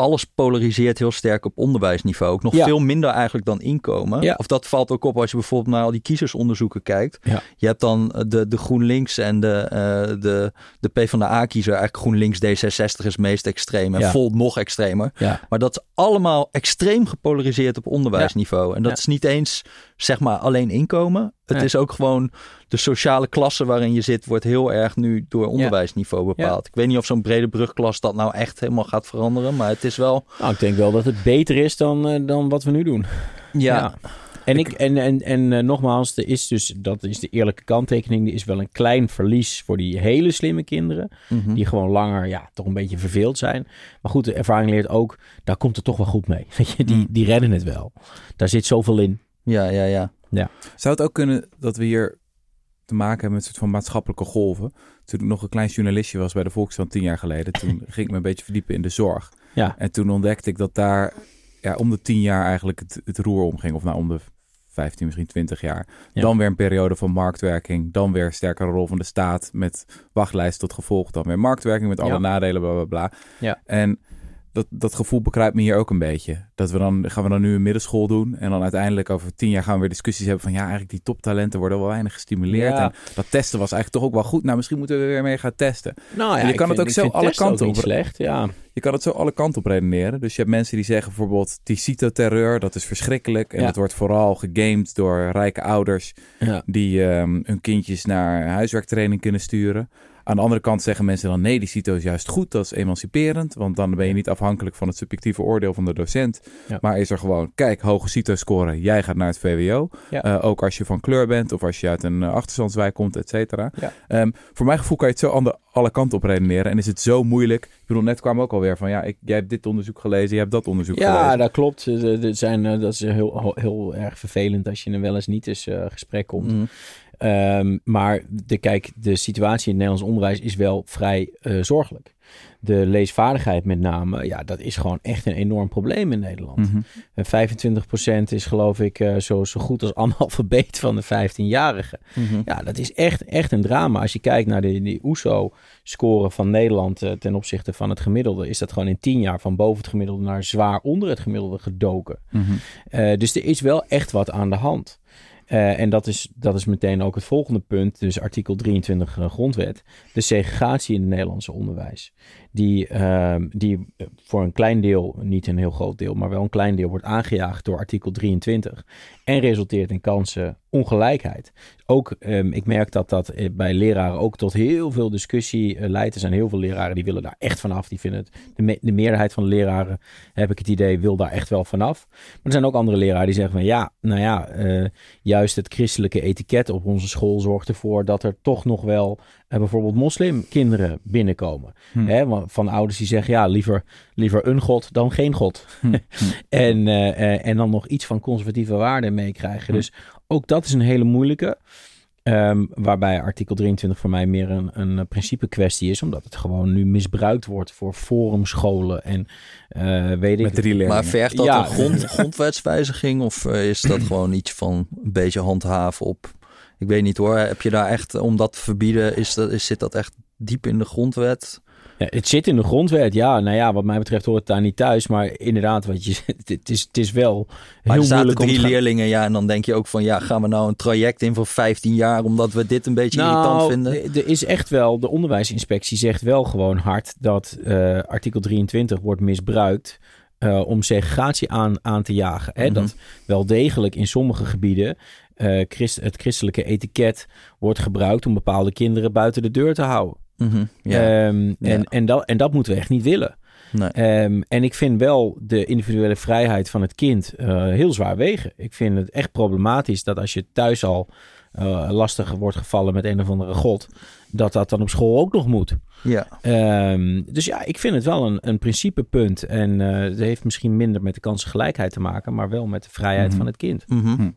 alles polariseert heel sterk op onderwijsniveau. Ook nog Ja. veel minder eigenlijk dan inkomen. Ja. Of dat valt ook op als je bijvoorbeeld naar al die kiezersonderzoeken kijkt. Ja. Je hebt dan eh, de, de GroenLinks en de, eh de, de PvdA-kiezer. Eigenlijk GroenLinks D66 is meest extreem en. Volt nog extremer. Maar dat is allemaal extreem gepolariseerd op onderwijsniveau. En dat is niet eens, zeg maar, alleen inkomen. Het is ook gewoon de sociale klasse waarin je zit, wordt heel erg nu door onderwijsniveau bepaald. Ik weet niet of zo'n brede brugklas dat nou echt helemaal gaat veranderen. Maar het is wel. nou, ik denk wel dat het beter is dan, eh, dan wat we nu doen. Ja, En, ik, en, en, en eh, nogmaals, er is dus, dat is de eerlijke kanttekening. Er is wel een klein verlies voor die hele slimme kinderen. Mhm. Die gewoon langer, ja, toch een beetje verveeld zijn. Maar goed, de ervaring leert ook, daar komt het toch wel goed mee. (laughs) Weet je, die, Mm. die redden het wel. Daar zit zoveel in. Ja, ja, ja. Zou het ook kunnen dat we hier te maken hebben met een soort van maatschappelijke golven? Toen ik nog een klein journalistje was bij de Volkskrant tien jaar geleden, toen (laughs) ging ik me een beetje verdiepen in de zorg. Ja. En toen ontdekte ik dat daar ja, om de tien jaar eigenlijk het, het roer omging. Of nou om de 15, misschien 20 jaar. Ja. Dan weer een periode van marktwerking. Dan weer een sterkere rol van de staat met wachtlijst tot gevolg. Dan weer marktwerking met alle Ja. nadelen, bla bla bla. Ja. En dat, dat gevoel bekruipt me hier ook een beetje. Dat we dan gaan we dan nu een middelschool doen. En dan uiteindelijk over tien jaar gaan we weer discussies hebben van ja, eigenlijk die toptalenten worden wel weinig gestimuleerd. Ja. En dat testen was eigenlijk toch ook wel goed. Nou, misschien moeten we weer mee gaan testen. Nou En je kan het ook zo alle kanten op- slecht, ja. Je kan het zo alle kanten op redeneren. Dus je hebt mensen die zeggen bijvoorbeeld die dat is verschrikkelijk. En Ja. dat wordt vooral gegamed door rijke ouders die ehm, hun kindjes naar huiswerktraining kunnen sturen. Aan de andere kant zeggen mensen dan nee, die CITO is juist goed, dat is emanciperend. Want dan ben je niet afhankelijk van het subjectieve oordeel van de docent. Ja. Maar is er gewoon, kijk, hoge CITO scoren, jij gaat naar het VWO. Ja. Eh, ook als je van kleur bent of als je uit een eh, achterstandswijk komt, et cetera. Ja. Ehm, voor mijn gevoel kan je het zo ander, alle kanten op redeneren. En is het zo moeilijk. Ik bedoel, net kwam ook alweer van, ja, ik, jij hebt dit onderzoek gelezen, jij hebt dat onderzoek Ja, gelezen. dat klopt. Eh, dat zijn, eh, dat is heel, heel erg vervelend als je een wel eens niet eens eh, gesprek komt. Mhm. Ehm, maar de, kijk, de situatie in het Nederlands onderwijs is wel vrij eh, zorgelijk. De leesvaardigheid met name, ja, dat is gewoon echt een enorm probleem in Nederland. Mhm. En 25% is geloof ik eh, zo, zo goed als (laughs) analfabeet van de 15-jarigen. Mhm. Ja, dat is echt, echt een drama. Als je kijkt naar de, die OESO-score van Nederland eh, ten opzichte van het gemiddelde, is dat gewoon in 10 jaar van boven het gemiddelde naar zwaar onder het gemiddelde gedoken. Mhm. Dus er is wel echt wat aan de hand. Eh, en dat is, dat is meteen ook het volgende punt, dus artikel 23 eh, grondwet. De segregatie in het Nederlandse onderwijs. Die, ehm, die voor een klein deel, niet een heel groot deel, maar wel een klein deel wordt aangejaagd door artikel 23. En resulteert in kansenongelijkheid. Ook, ehm, ik merk dat dat eh, bij leraren ook tot heel veel discussie eh, leidt. Er zijn heel veel leraren die willen daar echt vanaf. Die vinden het, de, me- de meerderheid van de leraren, heb ik het idee, wil daar echt wel vanaf. Maar er zijn ook andere leraren die zeggen van ja, nou ja, eh, juist het christelijke etiket op onze school zorgt ervoor dat er toch nog wel bijvoorbeeld moslimkinderen binnenkomen. Hm. Hè, van ouders die zeggen, ja, liever, liever een god dan geen god. Hm. (laughs) en, eh, eh, en dan nog iets van conservatieve waarden meekrijgen. Hm. Dus ook dat is een hele moeilijke. Ehm, waarbij artikel 23 voor mij meer een, een principe kwestie is. Omdat het gewoon nu misbruikt wordt voor forumscholen en eh, weet ik Met drie leerlingen. Maar vergt dat Ja. een grond, grondwetswijziging of eh, is dat gewoon iets van een beetje handhaven op... Ik weet niet hoor, heb je daar echt, om dat te verbieden, is dat, is, zit dat echt diep in de grondwet? Ja, het zit in de grondwet, ja. Nou ja, wat mij betreft hoort het daar niet thuis. Maar inderdaad, wat je, het, is, het is wel Maar heel er moeilijk om drie te gaan- leerlingen, ja, en dan denk je ook van, ja, gaan we nou een traject in voor 15 jaar omdat we dit een beetje irritant vinden? Nou, Er is echt wel, de onderwijsinspectie zegt wel gewoon hard dat eh, artikel 23 wordt misbruikt eh, om segregatie aan, aan te jagen. Hè? Mhm. Dat wel degelijk in sommige gebieden eh, christ, het christelijke etiket wordt gebruikt om bepaalde kinderen buiten de deur te houden. Mhm, ja. Ehm, Ja. en, en, dat, en dat moeten we echt niet willen. nee. Ehm, en ik vind wel de individuele vrijheid van het kind eh, heel zwaar wegen. Ik vind het echt problematisch dat als je thuis al eh, lastig wordt gevallen met een of andere god, dat dat dan op school ook nog moet. ja. Ehm, dus ja, ik vind het wel een, een principepunt. En eh het heeft misschien minder met de kansengelijkheid te maken, maar wel met de vrijheid Mhm. van het kind. Mhm.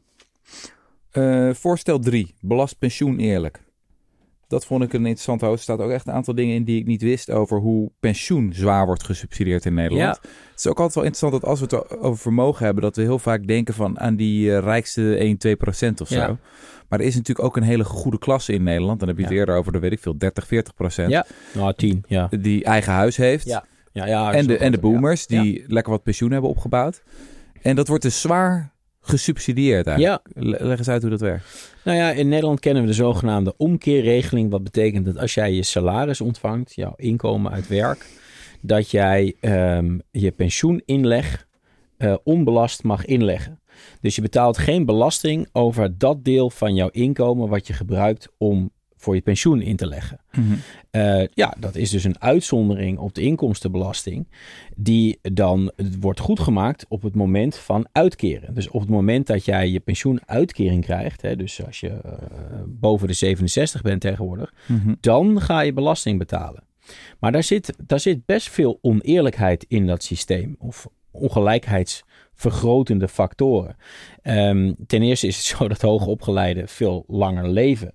Eh, voorstel 3. Belast pensioen eerlijk. Dat vond ik een interessant hoofd. Er staat ook echt een aantal dingen in die ik niet wist over hoe pensioen zwaar wordt gesubsidieerd in Nederland. Het is ook altijd wel interessant dat als we het over vermogen hebben, dat we heel vaak denken van aan die eh, rijkste 1, 2 procent of zo. Ja. Maar er is natuurlijk ook een hele goede klasse in Nederland. Dan heb je het Ja. eerder over de, weet ik veel, 30, 40 procent. Ja. Nou, tien, ja. Die eigen huis heeft. Ja. ja, ja en, de, en de ja. boomers die lekker wat pensioen hebben opgebouwd. En dat wordt dus zwaar gesubsidieerd eigenlijk. Le- Leg eens uit hoe dat werkt. Nou ja, in Nederland kennen we de zogenaamde omkeerregeling. Wat betekent dat als jij je salaris ontvangt, jouw inkomen uit werk, dat jij ehm, je pensioeninleg eh, onbelast mag inleggen. Dus je betaalt geen belasting over dat deel van jouw inkomen wat je gebruikt om voor je pensioen in te leggen. Eh, ja, dat is dus een uitzondering op de inkomstenbelasting, die dan wordt goedgemaakt op het moment van uitkeren. Dus op het moment dat jij je pensioenuitkering krijgt, hè, dus als je eh, boven de 67 bent tegenwoordig, dan ga je belasting betalen. Maar daar zit, daar zit best veel oneerlijkheid in dat systeem. Of ongelijkheidsvergrotende factoren. Ehm, ten eerste is het zo dat hoogopgeleiden veel langer leven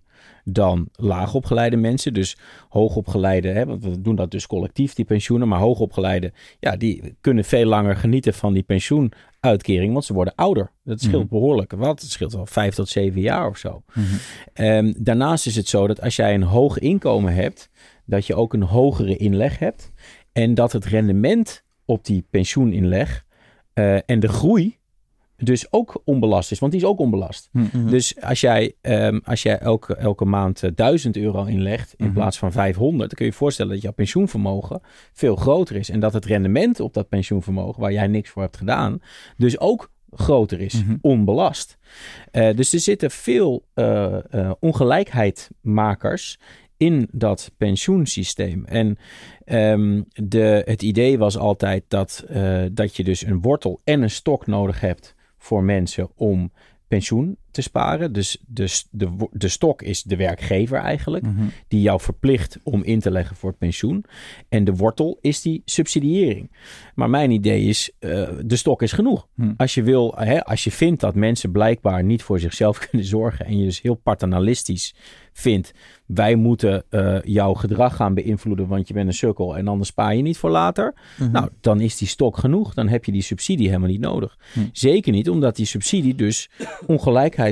dan laagopgeleide mensen. Dus hoogopgeleide, hè, want we doen dat dus collectief, die pensioenen. Maar hoogopgeleide, ja, die kunnen veel langer genieten van die pensioenuitkering, want ze worden ouder. Dat scheelt Mhm. behoorlijk. Wat? Het scheelt wel vijf tot zeven jaar of zo. Ehm, daarnaast is het zo dat als jij een hoog inkomen hebt, dat je ook een hogere inleg hebt. En dat het rendement op die pensioeninleg eh, en de groei dus ook onbelast is. Want die is ook onbelast. Mhm. Dus als jij, ehm, als jij elke, elke maand eh, 1000 euro inlegt in Mhm. plaats van 500, dan kun je je voorstellen dat jouw pensioenvermogen veel groter is. En dat het rendement op dat pensioenvermogen, waar jij niks voor hebt gedaan, dus ook groter is, onbelast. Eh, dus er zitten veel eh, ongelijkheidmakers in dat pensioensysteem. En ehm, de, het idee was altijd dat, dat je dus een wortel en een stok nodig hebt voor mensen om pensioen te sparen. Dus de, de, de stok is de werkgever eigenlijk, Mhm. die jou verplicht om in te leggen voor het pensioen. En de wortel is die subsidiëring. Maar mijn idee is, eh, de stok is genoeg. Hm. Als je wil, hè, als je vindt dat mensen blijkbaar niet voor zichzelf (laughs) kunnen zorgen en je dus heel paternalistisch vindt, wij moeten eh, jouw gedrag gaan beïnvloeden, want je bent een sukkel en anders spaar je niet voor later. Mhm. Nou, dan is die stok genoeg. Dan heb je die subsidie helemaal niet nodig. Zeker niet omdat die subsidie dus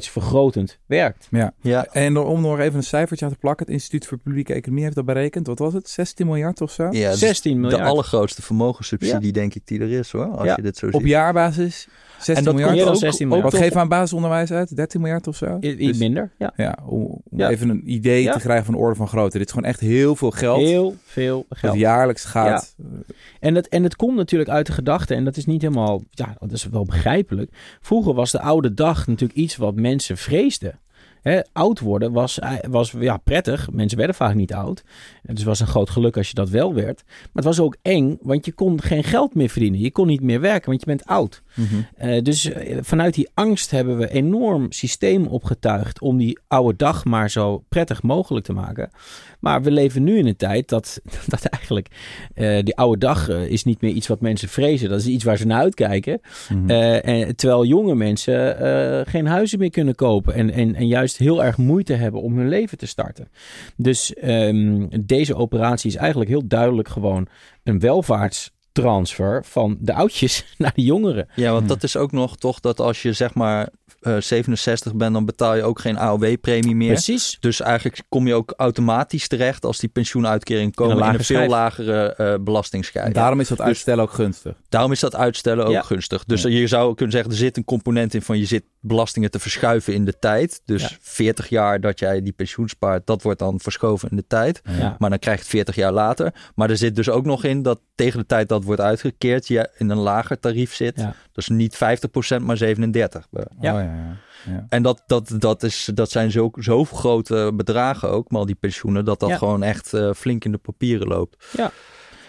ongelijkheidsvergrotend werkt. ja, En door- om nog even een cijfertje aan te plakken. Het Instituut voor Publieke Economie heeft dat berekend. Wat was het? 16 miljard of zo? ja, dus 16 miljard. de allergrootste vermogenssubsidie denk ik die er is hoor, als Ja. je dit zo Op ziet. jaarbasis 16 En dat miljard. meer dan ook- 16 ook miljard. Wat geven we aan basisonderwijs uit? 13 miljard of zo? I- Iets Dus- minder, ja. Ja, om, om Ja. even een idee Ja. te krijgen van de orde van grootte. Dit is gewoon echt heel veel geld. Heel veel dat geld. jaarlijks gaat. En het, en het komt natuurlijk uit de gedachte, en dat is niet helemaal, ja, dat is wel begrijpelijk. Vroeger was de oude dag natuurlijk iets wat mensen vreesden. Oud worden was, eh, was ja, prettig. Mensen werden vaak niet oud. Dus het was een groot geluk als je dat wel werd. Maar het was ook eng, want je kon geen geld meer verdienen. Je kon niet meer werken, want je bent oud. Mhm. Eh, dus eh, vanuit die angst hebben we enorm systeem opgetuigd om die oude dag maar zo prettig mogelijk te maken. Maar we leven nu in een tijd dat, (laughs) dat eigenlijk eh, die oude dag is niet meer iets wat mensen vrezen. Dat is iets waar ze naar uitkijken. Mhm. En, terwijl jonge mensen geen huizen meer kunnen kopen en, en, en juist heel erg moeite hebben om hun leven te starten. Dus ehm, deze operatie is eigenlijk heel duidelijk gewoon een welvaartstransfer van de oudjes (laughs) naar de jongeren. Ja, want Hmm. dat is ook nog toch dat als je zeg maar eh, 67 bent, dan betaal je ook geen AOW-premie meer. Precies. Dus eigenlijk kom je ook automatisch terecht als die pensioenuitkering komen een in een, veel lagere eh belastingsschijf. Daarom is dat Dus- uitstellen ook gunstig. Daarom is dat uitstellen ook Ja. gunstig. Dus Ja. je zou kunnen zeggen, er zit een component in van je zit belastingen te verschuiven in de tijd. Dus Ja. 40 jaar dat jij die pensioen spaart, dat wordt dan verschoven in de tijd. Ja. Maar dan krijg je het 40 jaar later. Maar er zit dus ook nog in dat tegen de tijd dat wordt uitgekeerd, je in een lager tarief zit. Ja. Dus niet 50%, maar 37%. Ja. Oh, ja, ja. ja. En dat, dat, dat, is, dat zijn zo, zoveel grote bedragen ook, maar al die pensioenen, dat dat Ja. gewoon echt eh, flink in de papieren loopt.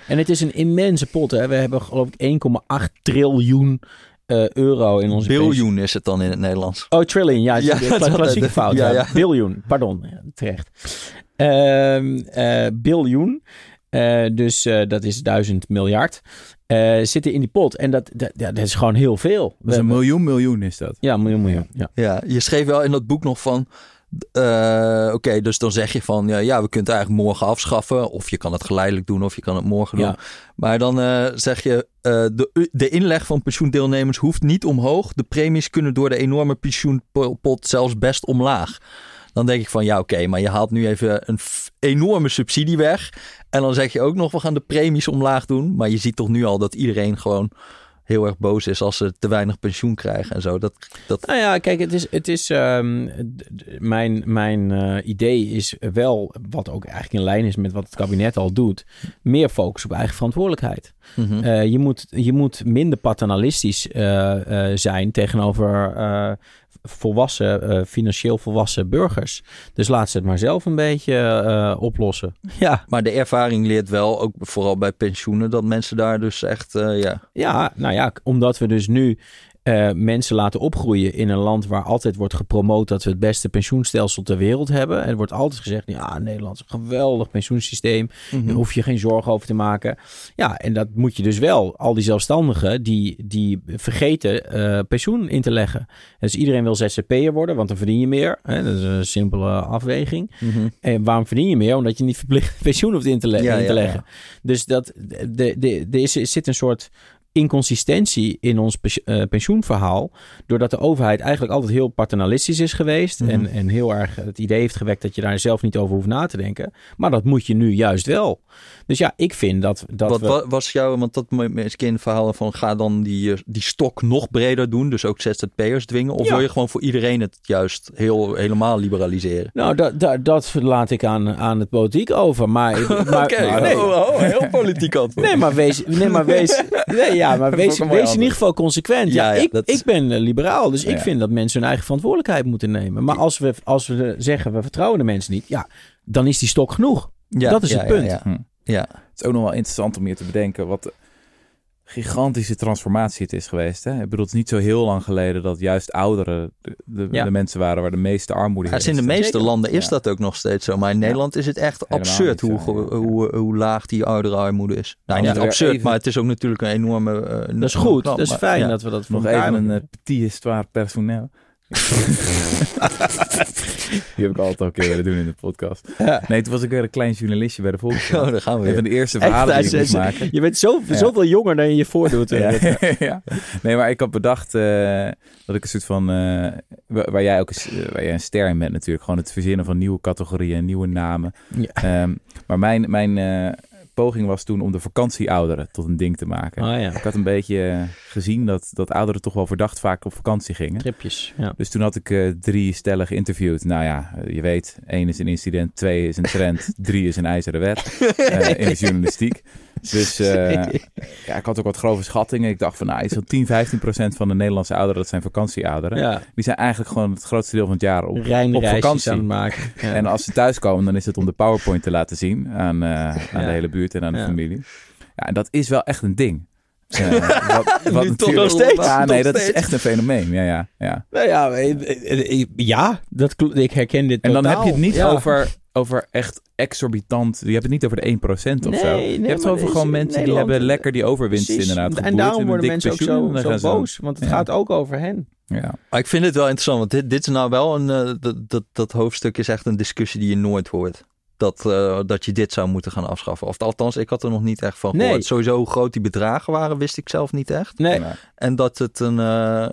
En het is een immense pot. Hè. We hebben geloof ik 1,8 triljoen eh, euro in onze. Biljoen is het dan in het Nederlands. Oh, trillion. Ja, Ja, ja (laughs) dat is klassieke altijd- fout. ja, Ja, ja. Biljoen. Pardon. Ja, terecht. Ehm eh, biljoen. Eh, dus eh, dat is duizend miljard. eh, zitten in die pot. En dat, dat, ja, dat is gewoon heel veel. Dat is een miljoen miljoen is dat. ja, miljoen, miljoen. Ja. Ja, je schreef wel in dat boek nog van. eh, Oké, dus dan zeg je van ja, ja, we kunnen het eigenlijk morgen afschaffen. Of je kan het geleidelijk doen, of je kan het morgen doen. Ja. Maar dan eh, zeg je: eh, de, de inleg van pensioendeelnemers hoeft niet omhoog. De premies kunnen door de enorme pensioenpot zelfs best omlaag. Dan denk ik van ja, oké, maar je haalt nu even een enorme subsidie weg. En dan zeg je ook nog, we gaan de premies omlaag doen. Maar je ziet toch nu al dat iedereen gewoon heel erg boos is als ze te weinig pensioen krijgen en zo. Dat, dat, Nou ja, kijk, het is, het is ehm, mijn, mijn eh, idee is wel, wat ook eigenlijk in lijn is met wat het kabinet al doet, meer focus op eigen verantwoordelijkheid. Mhm. Eh, je, moet, je moet minder paternalistisch eh, zijn tegenover volwassen, eh, financieel volwassen burgers. Dus laat ze het maar zelf een beetje eh, oplossen. (laughs) Ja, Maar de ervaring leert wel, ook vooral bij pensioenen, dat mensen daar dus echt, eh, ja. ja, nou ja, omdat we dus nu eh, mensen laten opgroeien in een land waar altijd wordt gepromoot dat we het beste pensioenstelsel ter wereld hebben. En er wordt altijd gezegd, ja, Nederland is een geweldig pensioensysteem. Daar hoef je geen zorgen over te maken. Ja, en dat moet je dus wel, al die zelfstandigen, die, die vergeten eh, pensioen in te leggen. Dus iedereen wil ZZP'er worden, want dan verdien je meer. Hè? Dat is een simpele afweging. Mhm. En waarom verdien je meer? Omdat je niet verplicht (laughs) pensioen hoeft in te, le- Ja, in te ja, leggen. Dus dat, de, de, de is, er zit een soort inconsistentie in ons eh, pensioenverhaal. Doordat de overheid eigenlijk altijd heel paternalistisch is geweest. Mhm. en, en heel erg het idee heeft gewekt dat je daar zelf niet over hoeft na te denken. Maar dat moet je nu juist wel. Dus ja, ik vind dat, dat Wat we... was jouw, want dat eens in verhalen van ga dan die, eh, die stok nog breder doen, dus ook ZZP'ers dwingen? Of Ja. wil je gewoon voor iedereen het juist heel, helemaal liberaliseren? Nou, dat, dat, dat laat ik aan, aan het politiek over. Maar, (laughs) maar, Oké, maar- nee. oh, oh, heel politiek antwoord. Nee, maar wees, nee, maar wees, (laughs) nee, ja, maar (laughs) Dat is wees, in ieder geval consequent. Ja, Ja, ja, ik, dat ik ben eh, liberaal, dus ik Ja. vind dat mensen hun eigen verantwoordelijkheid moeten nemen. Maar als we, als we zeggen, we vertrouwen de mensen niet, ja, dan is die stok genoeg. Ja, dat is ja, het punt. Ja, Hm. ja. ja. Het is ook nog wel interessant om je te bedenken wat gigantische transformatie het is geweest. Hè? Ik bedoel, het is niet zo heel lang geleden dat juist ouderen de, de, Ja. de mensen waren waar de meeste armoede Ja, dus in de meeste Zeker. landen is Ja. dat ook nog steeds zo. Maar in Nederland is het echt Helemaal absurd hoe, zo, ge- ja. hoe, hoe laag die ouderenarmoede is. Nou, Ja, niet absurd, even- maar het is ook natuurlijk een enorme... eh, Dat is goed, knap, dat is fijn ja. dat we dat voor Nog even een uh, petit histoire personnel. Die heb ik altijd al een keer willen doen in de podcast. Ja. Nee, toen was ik weer een klein journalistje bij de Volkskrant. Oh, daar gaan we Een van weer. de eerste verhalen hij die ik moest zei- maken. Je bent zo, Ja. zoveel jonger dan je je voordoet. Ja, eh. (laughs) ja. Nee, maar ik had bedacht eh, dat ik een soort van... eh, waar, jij ook een, waar jij een ster in bent natuurlijk. Gewoon het verzinnen van nieuwe categorieën, nieuwe namen. Ehm, maar mijn, mijn poging was toen om de vakantieouderen tot een ding te maken. Oh ja, Ik had een beetje eh, gezien dat, dat ouderen toch wel verdacht vaak op vakantie gingen. tripjes. Ja. Dus toen had ik eh, drie stellen geïnterviewd. Nou ja, eh, je weet, één is een incident, twee is een trend, (laughs) drie is een ijzeren wet (laughs) in de journalistiek. (laughs) Dus eh, (laughs) ja, ik had ook wat grove schattingen. Ik dacht van, nou, van 10, 15 procent van de Nederlandse ouderen, dat zijn vakantieouderen. ja. Die zijn eigenlijk gewoon het grootste deel van het jaar op, op vakantie. aan het maken. Ja. En als ze thuiskomen, dan is het om de PowerPoint te laten zien aan, eh, aan de hele buurt en aan de familie. Ja, en dat is wel echt een ding. Ja, wat, (laughs) wat Nu toch natuurlijk- nog steeds, Ja, nee, nog dat is echt een fenomeen. Ja, ja, ja. Nou ja, eh, eh, eh, ja dat, ik herken dit En dan heb je het niet Ja. over, over echt exorbitant. Je hebt het niet over de 1% of Nee, zo. nee, je hebt het over gewoon mensen die hebben lekker die overwinst Precies. inderdaad En daarom worden mensen ook zo, boos. Want het Ja. gaat ook over hen. Ja. Maar ik vind het wel interessant, want dit, dit is nou wel een. dat, dat, dat hoofdstuk is echt een discussie die je nooit hoort. Dat, eh, dat je dit zou moeten gaan afschaffen. Of althans, ik had er nog niet echt van Nee. Sowieso hoe groot die bedragen waren, wist ik zelf niet echt. Nee. En dat het een. eh,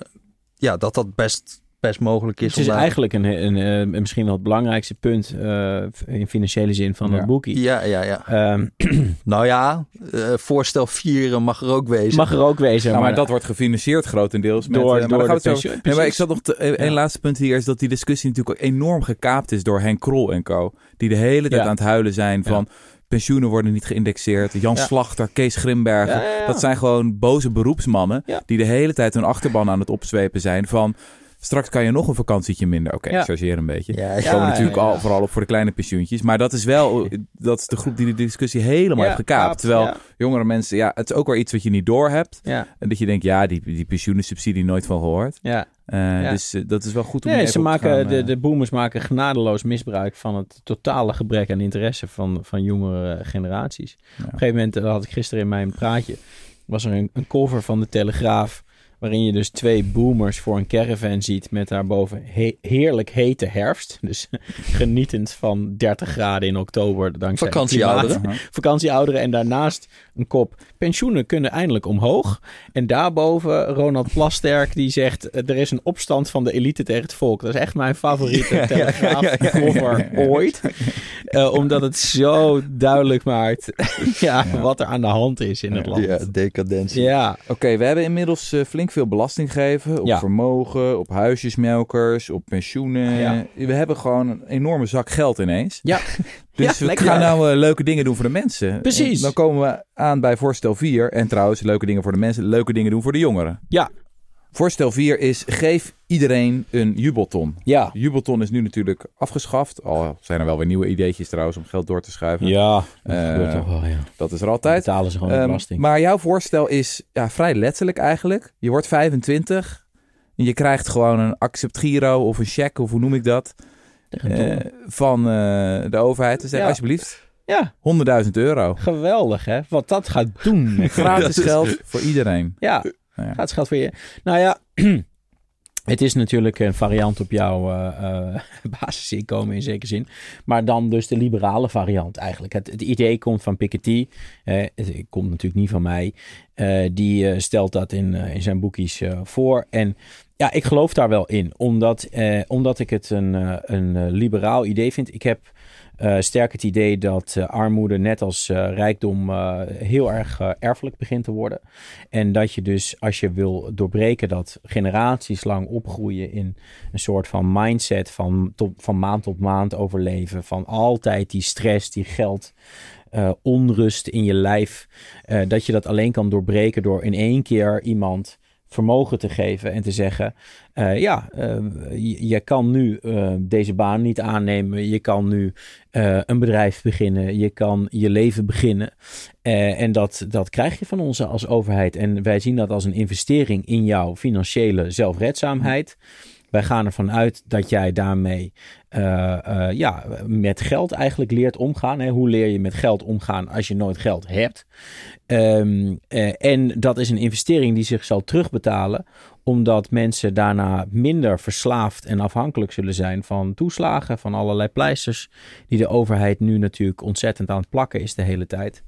ja, dat dat best, best mogelijk is. het is om daar- eigenlijk een, een, eh, misschien wel het belangrijkste punt eh, in financiële zin van Ja. het boekie. Ja, ja, ja. Ehm, (clears throat) Nou ja, eh, voorstel 4 mag er ook wezen. mag er ook wezen. Nou, maar, maar dat wordt gefinancierd grotendeels. Met, Door- maar door de pensioen- Nee, maar ik zat nog te, één Ja. laatste punt hier is dat die discussie natuurlijk ook enorm gekaapt is door Henk Krol en co. Die de hele tijd Ja. aan het huilen zijn Ja. van pensioenen worden niet geïndexeerd. Jan Ja. Slachter, Kees Grimbergen. Ja, ja, ja. Dat zijn gewoon boze beroepsmannen Ja. die de hele tijd hun achterban aan het opzwepen zijn van... Straks kan je nog een vakantietje minder. Oké, Ja. ik chargeer een beetje. Ja, ja. komen natuurlijk ja, ja. al vooral op voor de kleine pensioentjes. Maar dat is wel dat is de groep die de discussie helemaal Ja, heeft gekaapt. kaapt, Terwijl ja. jongere mensen, ja, het is ook weer iets wat je niet doorhebt. Ja, En dat je denkt, ja, die, die pensioenensubsidie nooit van gehoord. ja. Eh, Ja. Dus eh, dat is wel goed om Nee, even ze op te maken, gaan, de, eh, de boomers maken genadeloos misbruik van het totale gebrek aan interesse van, van jongere generaties. Op een gegeven moment, dat had ik gisteren in mijn praatje, was er een, een cover van de Telegraaf. Waarin je dus twee boomers voor een caravan ziet met daarboven he- heerlijk hete herfst. Dus (laughs) genietend van 30 graden in oktober. Dankzij Vakantieouderen. (laughs) Vakantieouderen. En daarnaast een kop. Pensioenen kunnen eindelijk omhoog. En daarboven Ronald Plasterk die zegt... eh, er is een opstand van de elite tegen het volk. Dat is echt mijn favoriete (laughs) telegraaf cover ooit. Eh, omdat het zo duidelijk maakt ja, Ja. wat er aan de hand is in het land. Ja, decadentie. Ja, Oké, we hebben inmiddels eh, flink veel belasting gegeven op Ja. vermogen, op huisjesmelkers, op pensioenen. Ja. We hebben gewoon een enorme zak geld ineens. Ja. (laughs) Dus Ja, we gaan nou eh, leuke dingen doen voor de mensen. Precies. En dan komen we aan bij voorstel 4. En trouwens, leuke dingen voor de mensen, leuke dingen doen voor de jongeren. Ja. Voorstel 4 is geef iedereen een jubelton. ja. Jubelton is nu natuurlijk afgeschaft. Al zijn er wel weer nieuwe ideetjes trouwens om geld door te schuiven. Ja, dat Eh, gebeurt toch wel, ja. Dat is er Dan altijd. betalen ze gewoon Ehm, belasting. maar jouw voorstel is ja, vrij letterlijk eigenlijk. Je wordt 25 en je krijgt gewoon een accept giro of een cheque, of hoe noem ik dat, eh, van eh, de overheid. Dus zeg Ja. alsjeblieft, ja, 100.000 euro. geweldig hè. Wat dat gaat doen. Gratis (laughs) geld voor iedereen. Ja, Nou ja. gratis geld voor je. Nou ja, (clears throat) het is natuurlijk een variant op jouw eh, (laughs) basisinkomen in zekere zin. Maar dan dus de liberale variant eigenlijk. Het, het idee komt van Piketty. het, het komt natuurlijk niet van mij. Eh, die stelt dat in, in zijn boekjes voor. En ja, ik geloof daar wel in. Omdat, omdat ik het een, een liberaal idee vind. Ik heb eh, sterk het idee dat eh, armoede net als eh, rijkdom heel erg erfelijk begint te worden. En dat je dus als je wil doorbreken dat generaties lang opgroeien in een soort van mindset van, van maand tot maand overleven. Van altijd die stress, die geld, onrust in je lijf. dat je dat alleen kan doorbreken door in één keer iemand vermogen te geven en te zeggen: eh, Ja, eh, je, kan nu eh, deze baan niet aannemen. Je kan nu eh, een bedrijf beginnen. Je kan je leven beginnen. Eh, en dat, dat krijg je van ons als overheid. En wij zien dat als een investering in jouw financiële zelfredzaamheid. Wij gaan ervan uit dat jij daarmee eh, eh, ja, met geld eigenlijk leert omgaan. Hè? Hoe leer je met geld omgaan als je nooit geld hebt? Ehm, eh, en dat is een investering die zich zal terugbetalen, omdat mensen daarna minder verslaafd en afhankelijk zullen zijn van toeslagen, van allerlei pleisters, die de overheid nu natuurlijk ontzettend aan het plakken is de hele tijd.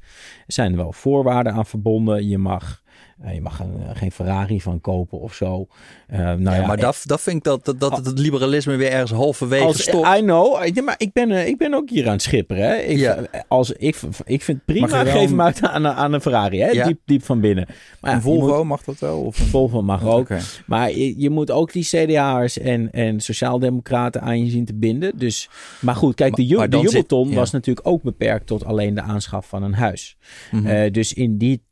Er zijn wel voorwaarden aan verbonden. Je mag, je mag een, geen Ferrari van kopen of zo. Eh, nou ja, Ja, maar dat, dat vind ik dat, dat, dat het liberalisme weer ergens halverwege als, stopt. I know. Ja, maar ik ben, eh, ik ben ook hier aan het schipperen. Hè. Ik, Ja. als, ik, ik vind prima. wel Geef hem uit aan, een- aan een Ferrari. Hè. Diep, diep van binnen. Maar een Volvo, moet- mag dat wel? Of een... Volvo mag ook. Maar je, je moet ook die CDA'ers en, en sociaaldemocraten aan je zien te binden. Dus, maar goed, kijk, de, ju- de zit- was natuurlijk ook beperkt tot alleen de aanschaf van een huis. Mhm. Eh, dus in die eh,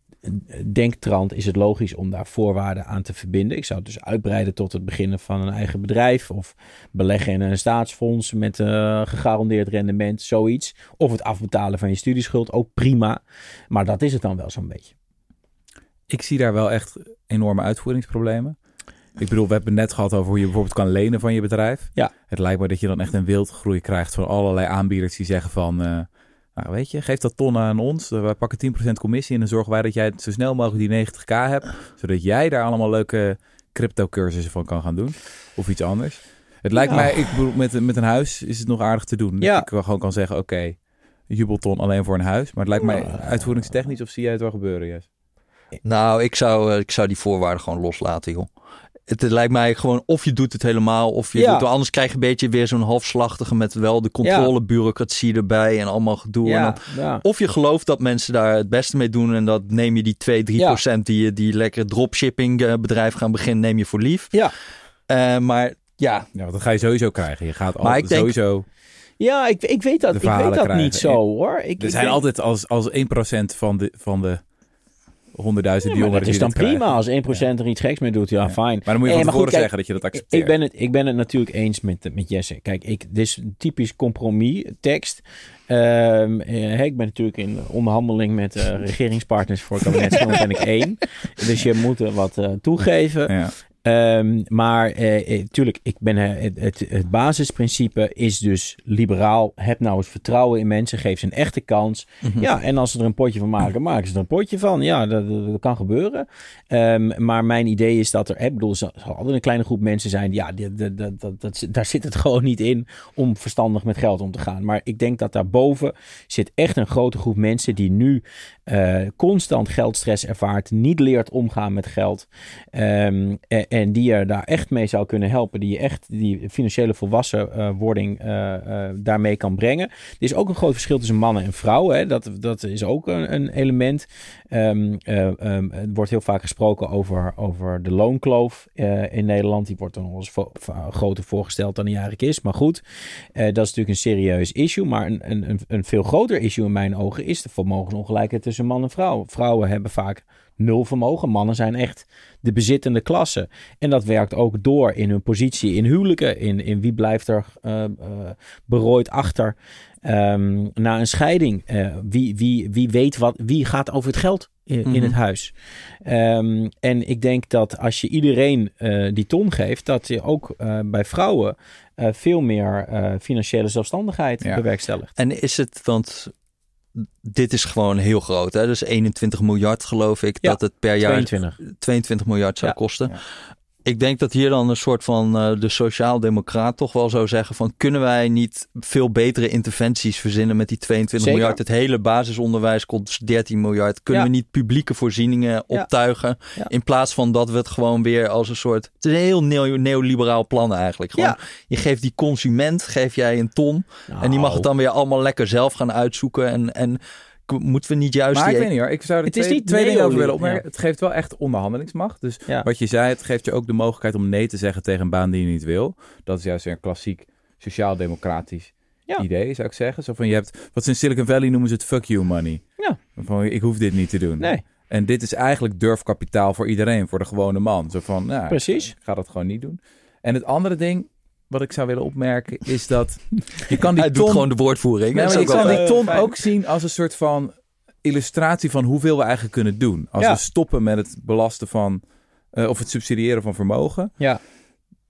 denktrand is het logisch om daar voorwaarden aan te verbinden. Ik zou het dus uitbreiden tot het beginnen van een eigen bedrijf of beleggen in een staatsfonds met eh, gegarandeerd rendement, zoiets. Of het afbetalen van je studieschuld, ook prima. Maar dat is het dan wel zo'n beetje. Ik zie daar wel echt enorme uitvoeringsproblemen. Ik bedoel, we hebben het net gehad over hoe je bijvoorbeeld kan lenen van je bedrijf. Ja. Het lijkt me dat je dan echt een wildgroei krijgt van allerlei aanbieders die zeggen van... eh, nou, weet je, geef dat ton aan ons. Eh, Wij pakken 10% commissie en dan zorgen wij dat jij zo snel mogelijk die 90k hebt. Zodat jij daar allemaal leuke crypto cursussen van kan gaan doen. Of iets anders. Het lijkt Ja. mij, ik bedoel, met, met een huis is het nog aardig te doen. Ja. Dat ik gewoon kan zeggen, oké, jubelton alleen voor een huis. Maar het lijkt mij Ja. uitvoeringstechnisch of zie jij het wel gebeuren, Jes? Nou, ik zou, eh, ik zou die voorwaarden gewoon loslaten, joh. Het, het lijkt mij gewoon of je doet het helemaal of je Ja. doet het anders krijg je een beetje weer zo'n halfslachtige met wel de controlebureaucratie erbij en allemaal gedoe. En dan, ja. of je gelooft dat mensen daar het beste mee doen en dat neem je die 2, 3 Ja. procent die, die lekker dropshipping eh, bedrijf gaan beginnen, neem je voor lief. Ja. Eh, maar ja, Ja, dat ga je sowieso krijgen. Je gaat Maar al, ik denk- sowieso... Ja, ik, ik weet dat, ik weet dat krijgen. niet zo hoor. Ik, Er ik zijn altijd als, als 1% van de, van de honderdduizend jongeren dat is dan prima als 1% er iets geks mee doet. Ja, fijn. Maar dan moet je van tevoren zeggen dat je dat accepteert. Ik ben, het, ik ben het natuurlijk eens met, met Jesse. Kijk, ik, dit is een typisch compromis tekst. Ehm, eh, ik ben natuurlijk in onderhandeling met eh, regeringspartners voor het kabinet. (laughs) ben ik één. Dus je moet er wat eh, toegeven. Ja. Ehm, maar eh, eh, tuurlijk, ik ben, eh, het, het, het basisprincipe is dus liberaal. Heb nou eens vertrouwen in mensen. Geef ze een echte kans. Mhm. Ja, en als ze er een potje van maken, maken ze er een potje van. Ja, dat, kan gebeuren. Ehm, maar mijn idee is dat er, ik bedoel, er zal altijd een kleine groep mensen zijn. die- Ja, die, dat, dat, dat, dat, daar zit het (laughs) gewoon niet in om verstandig met geld om te gaan. Maar ik denk dat daarboven zit echt een grote groep mensen die nu eh, constant geldstress ervaart, niet leert omgaan met geld. Ehm, en die je daar echt mee zou kunnen helpen. Die je echt die financiële volwassenwording eh eh, daarmee kan brengen. Er is ook een groot verschil tussen mannen en vrouwen. Hè. Dat, dat is ook een, een element. Ehm, eh, ehm, er wordt heel vaak gesproken over, over de loonkloof eh, in Nederland. Die wordt dan nog eens groter voorgesteld dan die eigenlijk is. Maar goed, eh, dat is natuurlijk een serieus issue. Maar een, een, een veel groter issue in mijn ogen is de vermogensongelijkheid tussen man en vrouw. Vrouwen hebben vaak nul vermogen. Mannen zijn echt de bezittende klasse. En dat werkt ook door in hun positie in huwelijken. In, in wie blijft er eh, berooid achter ehm, na een scheiding. Eh, wie, wie, wie weet wat, wie gaat over het geld in, in Mhm. het huis. Ehm, en ik denk dat als je iedereen die ton geeft, dat je ook bij vrouwen veel meer financiële zelfstandigheid Ja. bewerkstelligt. En is het, want dit is gewoon heel groot, hè? Dus 21 miljard geloof ik Ja, dat het per jaar 22. 22 miljard zou Ja. kosten. Ik denk dat hier dan een soort van eh, de sociaal-democraat toch wel zou zeggen van kunnen wij niet veel betere interventies verzinnen met die 22 Zeker. miljard? Het hele basisonderwijs kost 13 miljard. Kunnen Ja. we niet publieke voorzieningen Ja. optuigen Ja. in plaats van dat we het gewoon weer als een soort... Het is een heel neo- neoliberaal plan eigenlijk. Gewoon, Ja. Je geeft die consument, geef jij een ton en die mag het dan weer allemaal lekker zelf gaan uitzoeken en... en Moeten we niet juist Maar die ik weet niet hoor, ik zou er Het is twee, niet twee dingen over willen opmerken. Het geeft wel echt onderhandelingsmacht. Dus Ja. wat je zei, het geeft je ook de mogelijkheid om nee te zeggen tegen een baan die je niet wil. Dat is juist weer een klassiek sociaal-democratisch Ja. idee, zou ik zeggen. Zo van, je hebt, wat ze in Silicon Valley noemen ze het fuck you money. Ja. Van, ik hoef dit niet te doen. Nee, En dit is eigenlijk durfkapitaal voor iedereen, voor de gewone man. Zo van, nou, Precies. ik ga dat gewoon niet doen. En het andere ding wat ik zou willen opmerken is dat je kan die (laughs) Hij ton... doet gewoon de woordvoering. Nee, maar is je ook kan wel die ton ook zien als een soort van illustratie van hoeveel we eigenlijk kunnen doen. Als Ja. we stoppen met het belasten van, eh, of het subsidiëren van vermogen. Ja.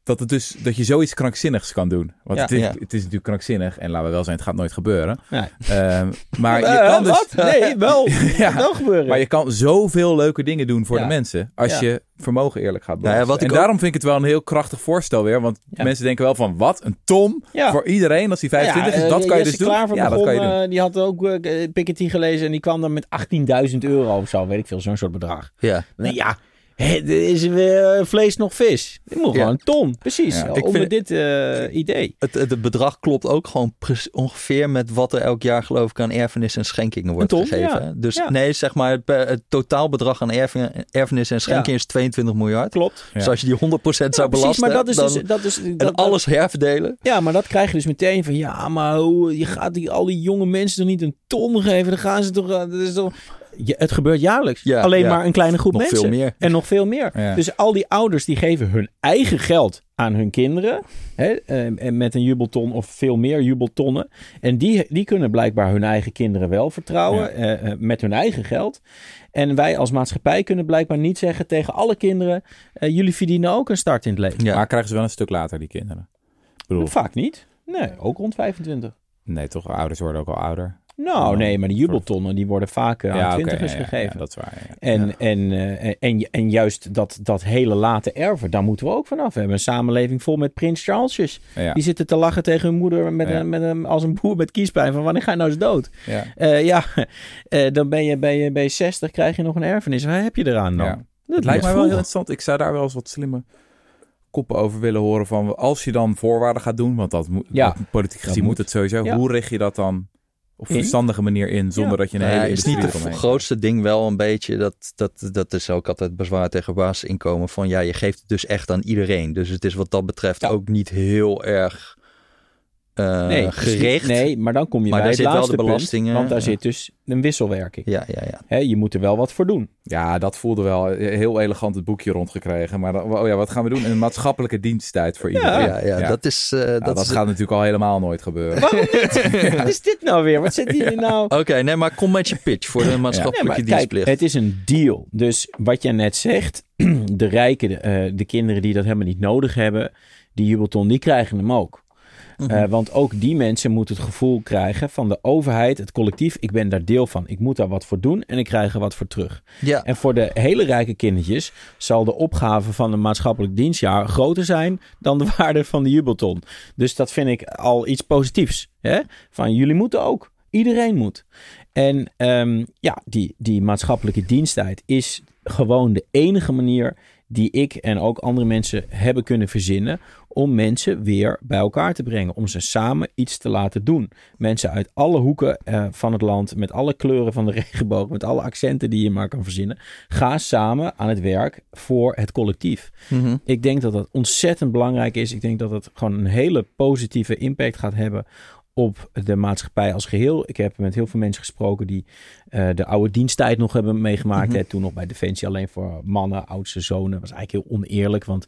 Dat, het dus, dat je zoiets krankzinnigs kan doen. Want Ja. het, is, Ja. het is natuurlijk krankzinnig. En laten we wel zijn, het gaat nooit gebeuren. Nee. Ehm, maar je Eh, kan dus... Wat? Nee, wel. (laughs) Ja. wel gebeuren. Maar je kan zoveel leuke dingen doen voor de mensen. Als je vermogen eerlijk gaat Nou belasten. en ook- daarom vind ik het wel een heel krachtig voorstel weer. Want mensen denken wel van, wat? Een? Ja. Voor iedereen als die 25 Ja, is? Dat eh, kan je dus doen? Ja, dat kan je doen. eh, die had ook eh, Piketty gelezen en die kwam dan met 18.000 euro of zo, weet ik veel, zo'n soort bedrag. Ja. Ja, hè, er is weer eh, vlees nog vis. Dit moet Ja. gewoon een ton, precies. Ja. Ik onder vind- dit eh, idee. Het, het, bedrag klopt ook gewoon ongeveer met wat er elk jaar geloof ik aan erfenis en schenkingen wordt Een ton, gegeven. ja. Dus Ja. nee, zeg maar het, totaalbedrag aan erfen- erfenis en schenkingen is 22 miljard. Klopt. Ja. Dus als je die 100% zou precies, belasten maar dat is dan, dus... Dat is, en dat, alles herverdelen. Ja, maar dat krijg je dus meteen van... Ja, maar hoe, je gaat die, al die jonge mensen toch niet een ton geven? Dan gaan ze toch... eh, Dat is toch je- het gebeurt jaarlijks. Ja, Alleen ja. maar een kleine groep Nog mensen. veel meer. En nog veel meer. Ja. Dus al die ouders die geven hun eigen geld aan hun kinderen. Hè, eh, en met een jubelton of veel meer jubeltonnen. En die, die kunnen blijkbaar hun eigen kinderen wel vertrouwen. eh, eh, met hun eigen geld. En wij als maatschappij kunnen blijkbaar niet zeggen tegen alle kinderen. eh, jullie verdienen ook een start in het leven. Ja. Maar krijgen ze wel een stuk later, die kinderen? Ik bedoel, Vaak niet. Nee, ook rond 25. nee, toch? Ouders worden ook al ouder. Nou, nee, maar de voor- jubeltonnen die worden vaak eh, aan ja, oké, twintigers ja, ja, gegeven. Ja, dat is waar. ja. En, Ja. en, eh, en, en juist dat, dat hele late erven, daar moeten we ook vanaf. We hebben een samenleving vol met prins Charlesjes. Ja, Die zitten te lachen tegen hun moeder met Ja. een, met een, als een boer met kiespijn. Van wanneer ga je nou eens dood? ja. Eh, ja, (laughs) eh, dan ben je, ben, je, ben je 60, krijg je nog een erfenis. Waar heb je eraan dan? Ja. Dat Het lijkt mij wel heel interessant. Ik zou daar wel eens wat slimme koppen over willen horen van als je dan voorwaarden gaat doen, want dat moet politiek gezien moet. moet het sowieso. Ja. Hoe richt je dat dan op In? verstandige manier in zonder Ja. dat je een ja, hele is niet industrie het grootste ding wel een beetje, dat, dat, dat is ook altijd bezwaar tegen basisinkomen, van ja, je geeft het dus echt aan iedereen. Dus het is wat dat betreft Ja. ook niet heel erg eh, nee, gericht. Nee, maar dan kom je Maar bij het wel laatste punt, belastingen, want daar ja. zit dus een wisselwerking. Ja, ja, ja. Je moet er wel wat voor doen. Ja, dat voelde wel heel elegant het boekje rondgekregen. Maar oh ja, wat gaan we doen? Een maatschappelijke diensttijd voor iedereen. Ja, ja, dat is... eh, Ja, dat dat is gaat natuurlijk al helemaal nooit gebeuren. Waarom niet? (laughs) Wat is dit nou weer? Wat zit hier nou? Oké, nee, maar kom met je pitch voor de Nee, maatschappelijke maar kijk, dienstplicht. het is een deal. Dus wat jij net zegt, (clears throat) de rijken, de, eh, de kinderen die dat helemaal niet nodig hebben, die jubelton, die krijgen hem ook. Mhm. Eh, want ook die mensen moeten het gevoel krijgen van de overheid, het collectief, ik ben daar deel van. Ik moet daar wat voor doen en ik krijg er wat voor terug. ja, En voor de hele rijke kindertjes zal de opgave van een maatschappelijk dienstjaar groter zijn dan de (laughs) waarde van de jubelton. Dus dat vind ik al iets positiefs. Hè? Van jullie moeten ook. Iedereen moet. En ehm, ja, die, die maatschappelijke diensttijd is gewoon de enige manier die ik en ook andere mensen hebben kunnen verzinnen om mensen weer bij elkaar te brengen. Om ze samen iets te laten doen. Mensen uit alle hoeken eh, van het land, met alle kleuren van de (laughs) regenboog, met alle accenten die je maar kan verzinnen. Ga samen aan het werk voor het collectief. Mhm. Ik denk dat dat ontzettend belangrijk is. Ik denk dat het gewoon een hele positieve impact gaat hebben op de maatschappij als geheel. Ik heb met heel veel mensen gesproken die eh, de oude diensttijd nog hebben meegemaakt. Mhm. hè, toen nog bij Defensie alleen voor mannen, oudste zonen. Dat was eigenlijk heel oneerlijk, want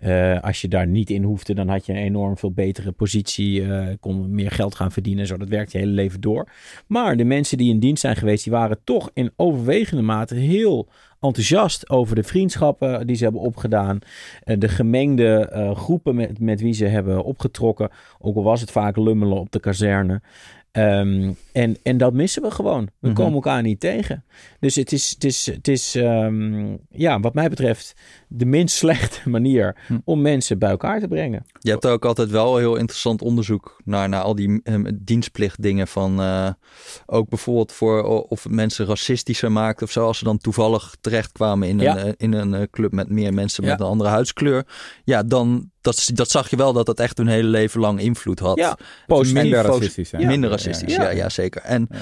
eh, als je daar niet in hoefde, dan had je een enorm veel betere positie, eh, kon meer geld gaan verdienen. Zo, dat werkt je hele leven door. Maar de mensen die in dienst zijn geweest, die waren toch in overwegende mate heel enthousiast over de vriendschappen die ze hebben opgedaan. eh, de gemengde eh, groepen met, met wie ze hebben opgetrokken. Ook al was het vaak lummelen op de kazerne. Ehm, en, en dat missen we gewoon. We Mhm. komen elkaar niet tegen. Dus het is, het is, het is ehm, ja, wat mij betreft, de minst (laughs) slechte manier Hm. om mensen bij elkaar te brengen. Je hebt ook altijd wel heel interessant onderzoek naar, naar al die eh, dienstplichtdingen van eh, ook bijvoorbeeld voor of het mensen racistischer maakt of zo. Als ze dan toevallig terechtkwamen in een, Ja. eh, in een eh, club met meer mensen met een andere huidskleur. Ja, dan dat, dat zag je wel dat dat echt hun hele leven lang invloed had. Ja, Positief, minder racistisch zijn. Ja. Minder racistisch, ja, ja. ja, zeker. En Ja.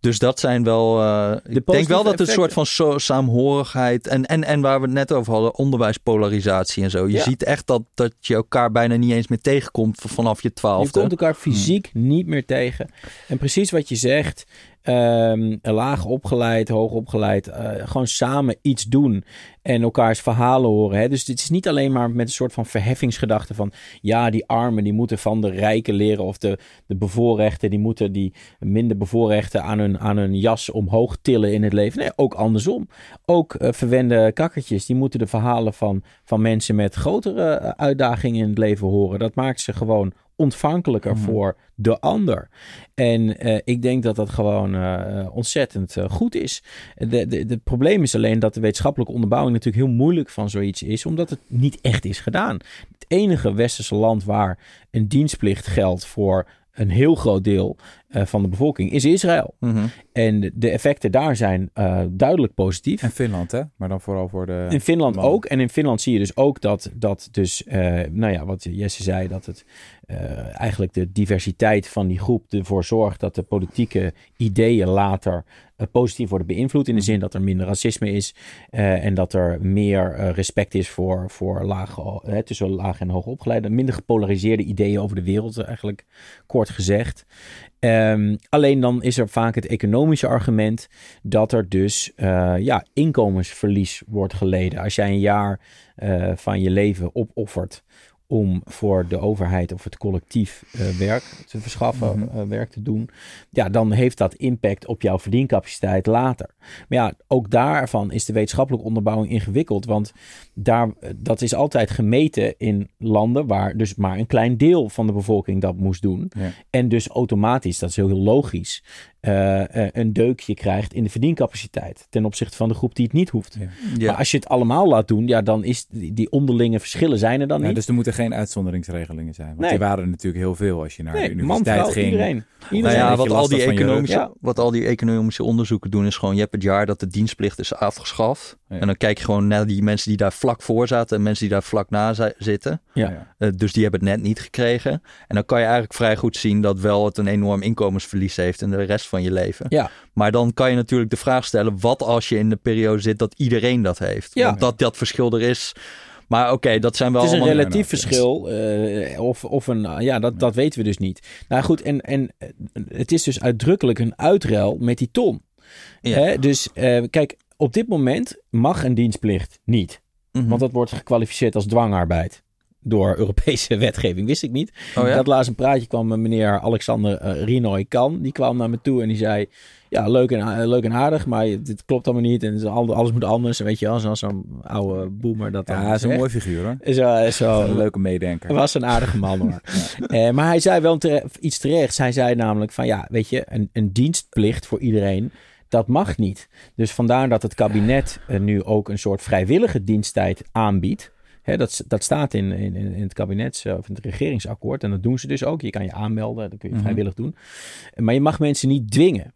dus dat zijn wel. eh, ik denk wel dat het een soort van zo, saamhorigheid en, en, en waar we het net over hadden, onderwijspolarisatie en zo. Je Ja. ziet echt dat, dat je elkaar bijna niet eens meer tegenkomt vanaf je Je twaalfde. komt elkaar fysiek niet meer tegen. En precies wat je zegt, ehm, laag opgeleid, hoog opgeleid, eh, gewoon samen iets doen en elkaars verhalen horen. Hè? Dus het is niet alleen maar met een soort van verheffingsgedachte van, ja, die armen die moeten van de rijken leren of de, de bevoorrechten, die moeten die minder bevoorrechten aan hun, aan jas omhoog tillen in het leven. Nee, ook andersom. Ook eh, verwende kakkertjes, die moeten de verhalen van, van mensen met grotere eh, uitdagingen in het leven horen. Dat maakt ze gewoon ontvankelijker Mhm. voor de ander. En eh, ik denk dat dat gewoon eh, ontzettend eh, goed is. De, de, het probleem is alleen dat de wetenschappelijke onderbouwing natuurlijk heel moeilijk van zoiets is, omdat het niet echt is gedaan. Het enige westerse land waar een dienstplicht geldt voor een heel groot deel eh, van de bevolking is Israël. Mhm. En de, effecten daar zijn eh, duidelijk positief. En Finland, hè? Maar dan vooral voor de... In Finland mannen. ook. En in Finland zie je dus ook dat, dat dus, eh, nou ja, wat Jesse zei, dat het eigenlijk de diversiteit van die groep ervoor zorgt dat de politieke ideeën later positief worden beïnvloed. In de zin dat er minder racisme is eh, en dat er meer eh, respect is voor, voor laag, eh, tussen laag en hoog opgeleide. Minder gepolariseerde ideeën over de wereld, eigenlijk kort gezegd. Ehm, alleen dan is er vaak het economische argument dat er dus eh, ja, inkomensverlies wordt geleden. Als jij een jaar eh, van je leven opoffert om voor de overheid of het collectief eh, werk te verschaffen, Mhm. eh, werk te doen, ja, dan heeft dat impact op jouw verdiencapaciteit later. Maar ja, ook daarvan is de wetenschappelijke onderbouwing ingewikkeld, want daar, eh, dat is altijd gemeten in landen waar dus maar een klein deel van de bevolking dat moest doen. Ja. En dus automatisch, dat is heel logisch, eh, eh, een deukje krijgt in de verdiencapaciteit ten opzichte van de groep die het niet hoeft. Ja. Ja. Maar als je het allemaal laat doen, ja, dan is die, die onderlinge verschillen zijn er dan Ja, niet. dus er moeten geen uitzonderingsregelingen zijn. Want Nee. die waren er natuurlijk heel veel als je naar de man, universiteit vrouw, ging. iedereen. Nou iedereen. ja, dat wat al, die je economische, wat al die economische onderzoeken doen, is gewoon: je hebt het jaar dat de dienstplicht is afgeschaft. Ja. En dan kijk je gewoon naar die mensen die daar vlak voor zaten en mensen die daar vlak na zi- zitten. Ja. Ja. Eh, dus die hebben het net niet gekregen. En dan kan je eigenlijk vrij goed zien dat wel het een enorm inkomensverlies heeft in de rest van je leven. Ja. Maar dan kan je natuurlijk de vraag stellen: wat als je in de periode zit dat iedereen dat heeft? Ja. Want dat dat verschil er is. Maar oké, dat zijn wel Het is een relatief verschil. eh, of, of een, ja, dat, dat weten we dus niet. Nou goed, en, en eh, het is dus uitdrukkelijk een uitruil met die ton. Ja. Hè? Dus eh, kijk, op dit moment mag een dienstplicht niet. Mhm. Want dat wordt gekwalificeerd als dwangarbeid. Door (laughs) Europese wetgeving, wist ik niet. Oh ja? Dat laatst een praatje kwam met meneer Alexander eh, Rinoy Kan. Die kwam naar me toe en die zei... Ja, leuk en, a- leuk en aardig, maar dit klopt allemaal niet. En al- alles moet anders. Weet je wel, zoals zo'n oude boomer dat Ja, is een mooi figuur hoor. Zo, zo, Een leuke meedenker. was een aardige man hoor. (laughs) Eh, maar hij zei wel tere- iets terechts. Hij zei namelijk van ja, weet je, een, een dienstplicht voor iedereen, dat mag niet. Dus vandaar dat het kabinet eh, nu ook een soort vrijwillige diensttijd aanbiedt. Hè, dat, dat staat in, in, in het kabinets of in het regeringsakkoord. En dat doen ze dus ook. Je kan je aanmelden, dat kun je Mhm. vrijwillig doen. Maar je mag mensen niet dwingen.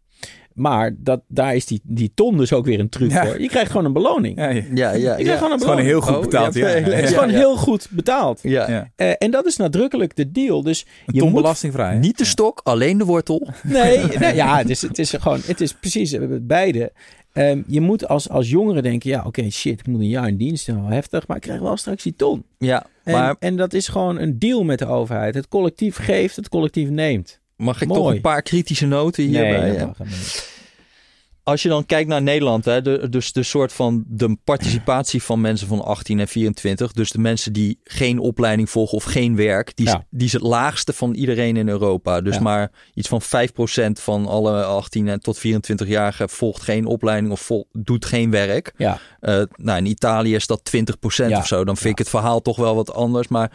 Maar dat, daar is die, die ton dus ook weer een truc Ja. voor. Je krijgt gewoon een beloning. Ja, ja. Ja, ja, Je krijgt gewoon een Het is gewoon beloning. heel goed Oh, betaald. ja, Ja, ja, Het is ja. gewoon heel goed betaald. Ja. Ja. Eh, en dat is nadrukkelijk de deal. Dus Een je ton moet belastingvrij. Niet de stok, alleen de wortel. Nee, (laughs) nee, ja, het is, het is gewoon, het is precies eh, beide. Ehm, je moet als, als jongere denken, ja, oké, shit, ik moet een jaar in dienst, wel heftig, maar ik krijg wel straks die ton. Ja, En, en dat is gewoon een deal met de overheid. Het collectief geeft, het collectief neemt. mag ik mooi. toch een paar kritische noten hierbij? nee, dat Ja. mag helemaal niet. Als je dan kijkt naar Nederland, hè, de, dus de soort van de participatie van mensen van 18 en 24, dus de mensen die geen opleiding volgen of geen werk, die, Ja. die is het laagste van iedereen in Europa. Dus Ja. maar iets van 5% van alle 18 en tot 24-jarigen volgt geen opleiding of vol- doet geen werk. Ja, Eh, nou, in Italië is dat 20% Ja. of zo. Dan vind ik het verhaal toch wel wat anders. Maar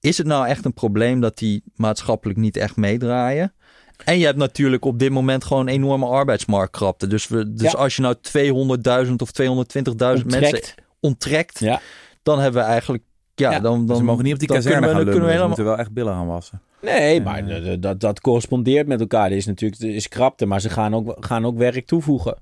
is het nou echt een probleem dat die maatschappelijk niet echt meedraaien? En je hebt natuurlijk op dit moment gewoon enorme arbeidsmarktkrapte. Dus, we, dus Ja. als je nou 200.000 of 220.000 mensen onttrekt. Ja. dan hebben we eigenlijk... Ja, Ja. dan, dan Ze mogen niet op die dan kazerne kunnen gaan we, kunnen we moeten helemaal... wel echt billen gaan wassen. Nee, maar dat, dat, correspondeert met elkaar. Er is natuurlijk is krapte, maar ze gaan ook, gaan ook werk toevoegen.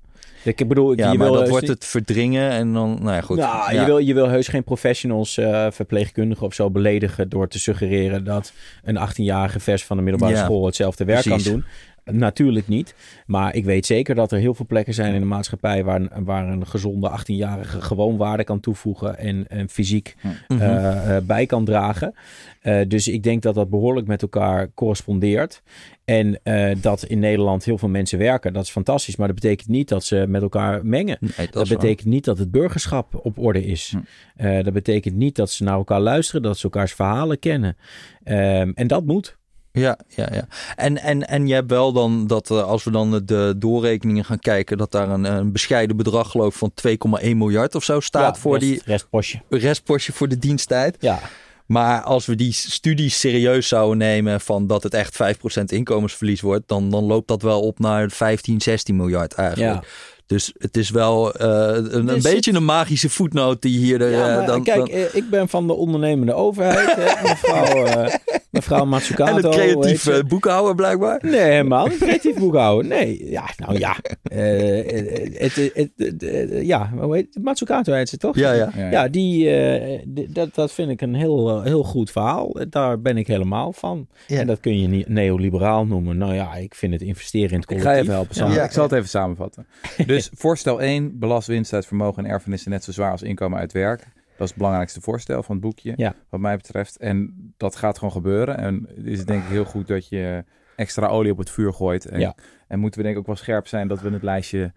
Ik bedoel, Ja, je maar wil dat heus wordt het verdringen en dan... Nou ja, goed. Nou, Ja. je, wil, je wil heus geen professionals, eh, verpleegkundigen of zo beledigen door te suggereren dat een 18-jarige vers van de middelbare Ja, school hetzelfde werk precies. kan doen. Natuurlijk niet. Maar ik weet zeker dat er heel veel plekken zijn in de maatschappij waar, een- waar een gezonde 18-jarige gewoon waarde kan toevoegen en, en fysiek Mhm. eh, eh, bij kan dragen. Eh, dus ik denk dat dat behoorlijk met elkaar correspondeert. En eh, dat in Nederland heel veel mensen werken. Dat is fantastisch. Maar dat betekent niet dat ze met elkaar mengen. Nee, dat, Dat, is waar. betekent niet dat het burgerschap op orde is. Hm. Eh, dat betekent niet dat ze naar elkaar luisteren, dat ze elkaars verhalen kennen. Ehm, en dat moet. Ja, ja, ja. En, en, en je hebt wel dan dat eh, als we dan de doorrekeningen gaan kijken, dat daar een, een bescheiden bedrag geloof ik van 2,1 miljard of zo staat Ja, voor rest, die restpostje. restpostje voor de diensttijd. Ja, Maar als we die studies serieus zouden nemen van dat het echt 5% inkomensverlies wordt, dan, dan loopt dat wel op naar 15, 16 miljard eigenlijk. ja. Dus het is wel eh, een, een Dus beetje een magische voetnoot die hier... de, ja eh, maar dan, kijk, dan- eh, ik ben van de ondernemende overheid. hè. (laughs) mevrouw, eh, mevrouw (laughs) Matsukato. en het creatief eh, boekhouden blijkbaar. Nee, helemaal niet creatief boekhouden. Nee, ja, nou ja. (laughs) Eh, het, het, het, het- het- ja, hoe heet het? Matsukato heet ze toch? Ja, ja. Ja, Ja, die, eh, dat, dat vind ik een heel, eh, heel goed verhaal. Daar ben ik helemaal van. Ja. En dat kun je niet neoliberaal noemen. Nou ja, ik vind het investeren in het Ik collectief. ga je even helpen. Ja. Ik zal het even samenvatten. (laughs) Dus voorstel 1, belast winst uit vermogen en erfenissen net zo zwaar als inkomen uit werk. Dat is het belangrijkste voorstel van het boekje, Ja. wat mij betreft. En dat gaat gewoon gebeuren. En het is denk ik heel goed dat je extra olie op het vuur gooit. En, Ja. en moeten we denk ik ook wel scherp zijn dat we het lijstje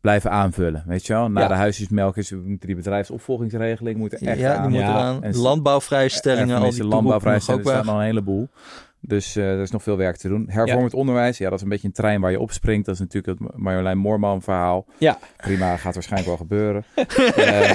blijven aanvullen. Weet je wel? Na Ja. de huisjesmelk is, we moeten die bedrijfsopvolgingsregeling moeten echt ja, aan. die moeten Ja. En Landbouwvrijstellingen, al die landbouwvrijstellingen, weg. nog een heleboel. Dus eh, er is nog veel werk te doen. Hervormend onderwijs, ja, dat is een beetje een trein waar je opspringt. Dat is natuurlijk het Marjolein Moorman verhaal. Ja. Prima, gaat waarschijnlijk wel gebeuren. (laughs) Eh,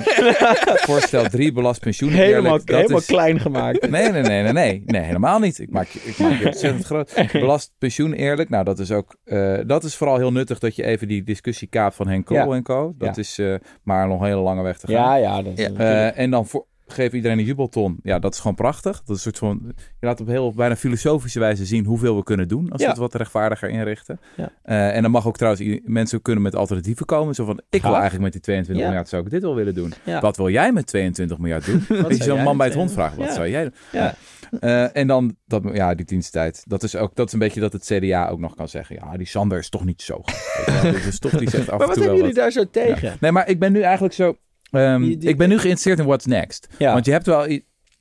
voorstel 3, belast pensioen. Helemaal, eerlijk. Dat helemaal is- klein gemaakt. Nee, nee, nee, nee, nee, nee, helemaal niet. Ik maak je, ik maak je ontzettend groot. (laughs) Belast pensioen eerlijk. Nou, dat is ook, eh, dat is vooral heel nuttig dat je even die discussie kaapt van Henk Krol Ja. en co. Dat Ja. is maar nog een hele lange weg te gaan. Ja, ja. Dat, Ja. En dan voor, geef iedereen een jubelton. Ja, dat is gewoon prachtig. Dat is een soort van, je laat op heel bijna filosofische wijze zien hoeveel we kunnen doen als we Ja. het wat rechtvaardiger inrichten. Ja. Eh, en dan mag ook trouwens mensen kunnen met alternatieven komen. Zo van, ik wil eigenlijk met die 22 Ja. miljard zou ik dit wel willen doen. Wat wil jij met 22 miljard doen? (laughs) Als je zo'n man bij het hond vraagt, wat zou jij doen? Ja. Eh, en dan, dat, ja, die diensttijd. Dat is ook dat is een beetje dat het CDA ook nog kan zeggen. Ja, die Sander is toch niet zo goed. Dus toch, die zegt (laughs) af Maar wat hebben jullie wat. daar zo tegen? Nee, maar ik ben nu eigenlijk zo. Ehm, Die- die- ik ben nu geïnteresseerd in what's next. Ja. Want je hebt wel.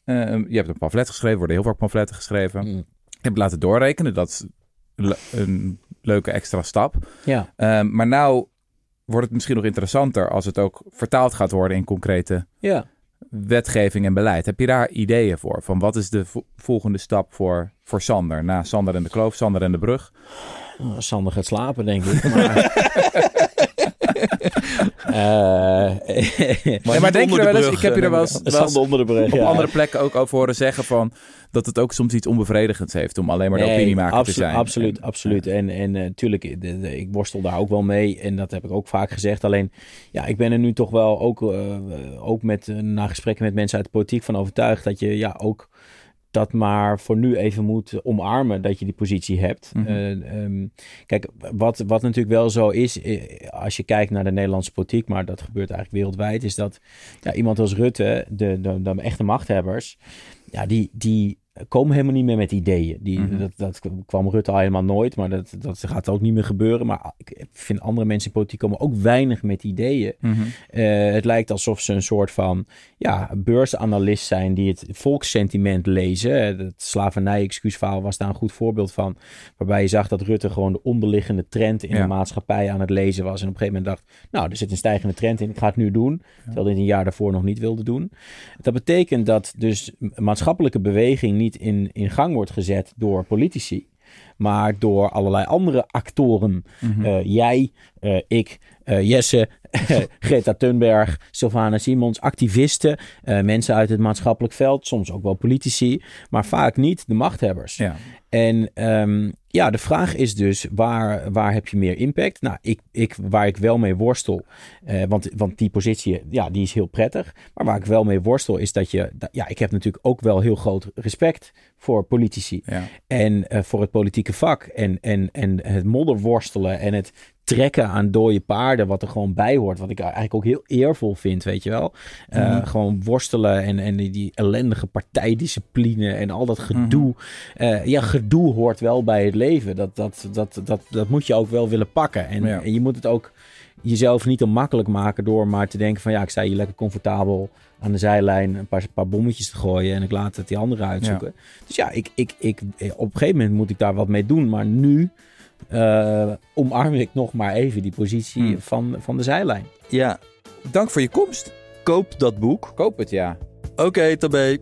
ehm, je hebt een pamflet geschreven, er worden heel vaak pamfletten geschreven. Mm. Ik heb het laten doorrekenen. Dat is le- een leuke extra stap. Ja. Ehm, maar nou wordt het misschien nog interessanter als het ook vertaald gaat worden in concrete Ja. wetgeving en beleid. Heb je daar ideeën voor? Van wat is de vo- volgende stap voor, voor Sander? Na Sander en de Kloof, Sander en de Brug. Oh, Sander gaat slapen, denk ik. Maar... (laughs) Eh, (laughs) maar denk je er wel eens, ik heb je er wel eens, onder de brug, op ja. andere plekken ook over horen zeggen van dat het ook soms iets onbevredigends heeft om alleen maar de Nee, opiniemaker absolu- te zijn. Absoluut, En- absoluut. En, en eh, tuurlijk, de- de- ik worstel daar ook wel mee. En dat heb ik ook vaak gezegd. Alleen, ja, ik ben er nu toch wel ook, eh, ook met, eh, na gesprekken met mensen uit de politiek van overtuigd dat je ja ook dat maar voor nu even moet omarmen dat je die positie hebt. Mhm. Eh, ehm, kijk, wat, wat natuurlijk wel zo is, eh, als je kijkt naar de Nederlandse politiek, maar dat gebeurt eigenlijk wereldwijd, is dat ja, iemand als Rutte, de, de, de echte machthebbers, ja, die, die komen helemaal niet meer met ideeën. Die, Mhm. dat, dat kwam Rutte al helemaal nooit, maar dat, dat gaat ook niet meer gebeuren. Maar ik vind andere mensen in politiek komen ook weinig met ideeën. Mhm. Eh, het lijkt alsof ze een soort van ja, beursanalist zijn die het volkssentiment lezen. Eh, Het slavernij-excuusverhaal was daar een goed voorbeeld van. Waarbij je zag dat Rutte gewoon de onderliggende trend in Ja. de maatschappij aan het lezen was. En op een gegeven moment dacht, nou, er zit een stijgende trend in, ik ga het nu doen. Terwijl hij het een jaar daarvoor nog niet wilde doen. Dat betekent dat dus maatschappelijke beweging niet in, in gang wordt gezet door politici. Maar door allerlei andere actoren. Mhm. Eh, jij, eh, ik, eh, Jesse, (laughs) Greta Thunberg, Sylvana Simons, activisten, mensen uit het maatschappelijk veld, soms ook wel politici, maar vaak niet de machthebbers. Ja. En ehm, ja, de vraag is dus, waar, waar heb je meer impact? Nou, ik, ik, waar ik wel mee worstel, eh, want, want die positie, ja, die is heel prettig. Maar waar ik wel mee worstel is dat je, dat- ja, ik heb natuurlijk ook wel heel groot respect voor politici. Ja. En eh, voor het politieke vak. En, en, en het modderworstelen en het trekken aan dode paarden, wat er gewoon bij hoort. Wat ik eigenlijk ook heel eervol vind, weet je wel. Eh, Mhm. Gewoon worstelen en, en die, die ellendige partijdiscipline en al dat gedoe. Eh, ja, gedoe hoort wel bij het leven. Dat, dat, dat, dat, dat moet je ook wel willen pakken. En, Ja. en je moet het ook jezelf niet te makkelijk maken door maar te denken van ja, ik sta hier lekker comfortabel aan de zijlijn een paar, paar bommetjes te gooien en ik laat het die anderen uitzoeken. Dus ja, ik, ik, ik, op een gegeven moment moet ik daar wat mee doen, maar nu eh, omarm ik nog maar even die positie Hmm. van, van de zijlijn. Ja, Dank voor je komst. koop dat boek. Koop het, ja. Oké, tabé.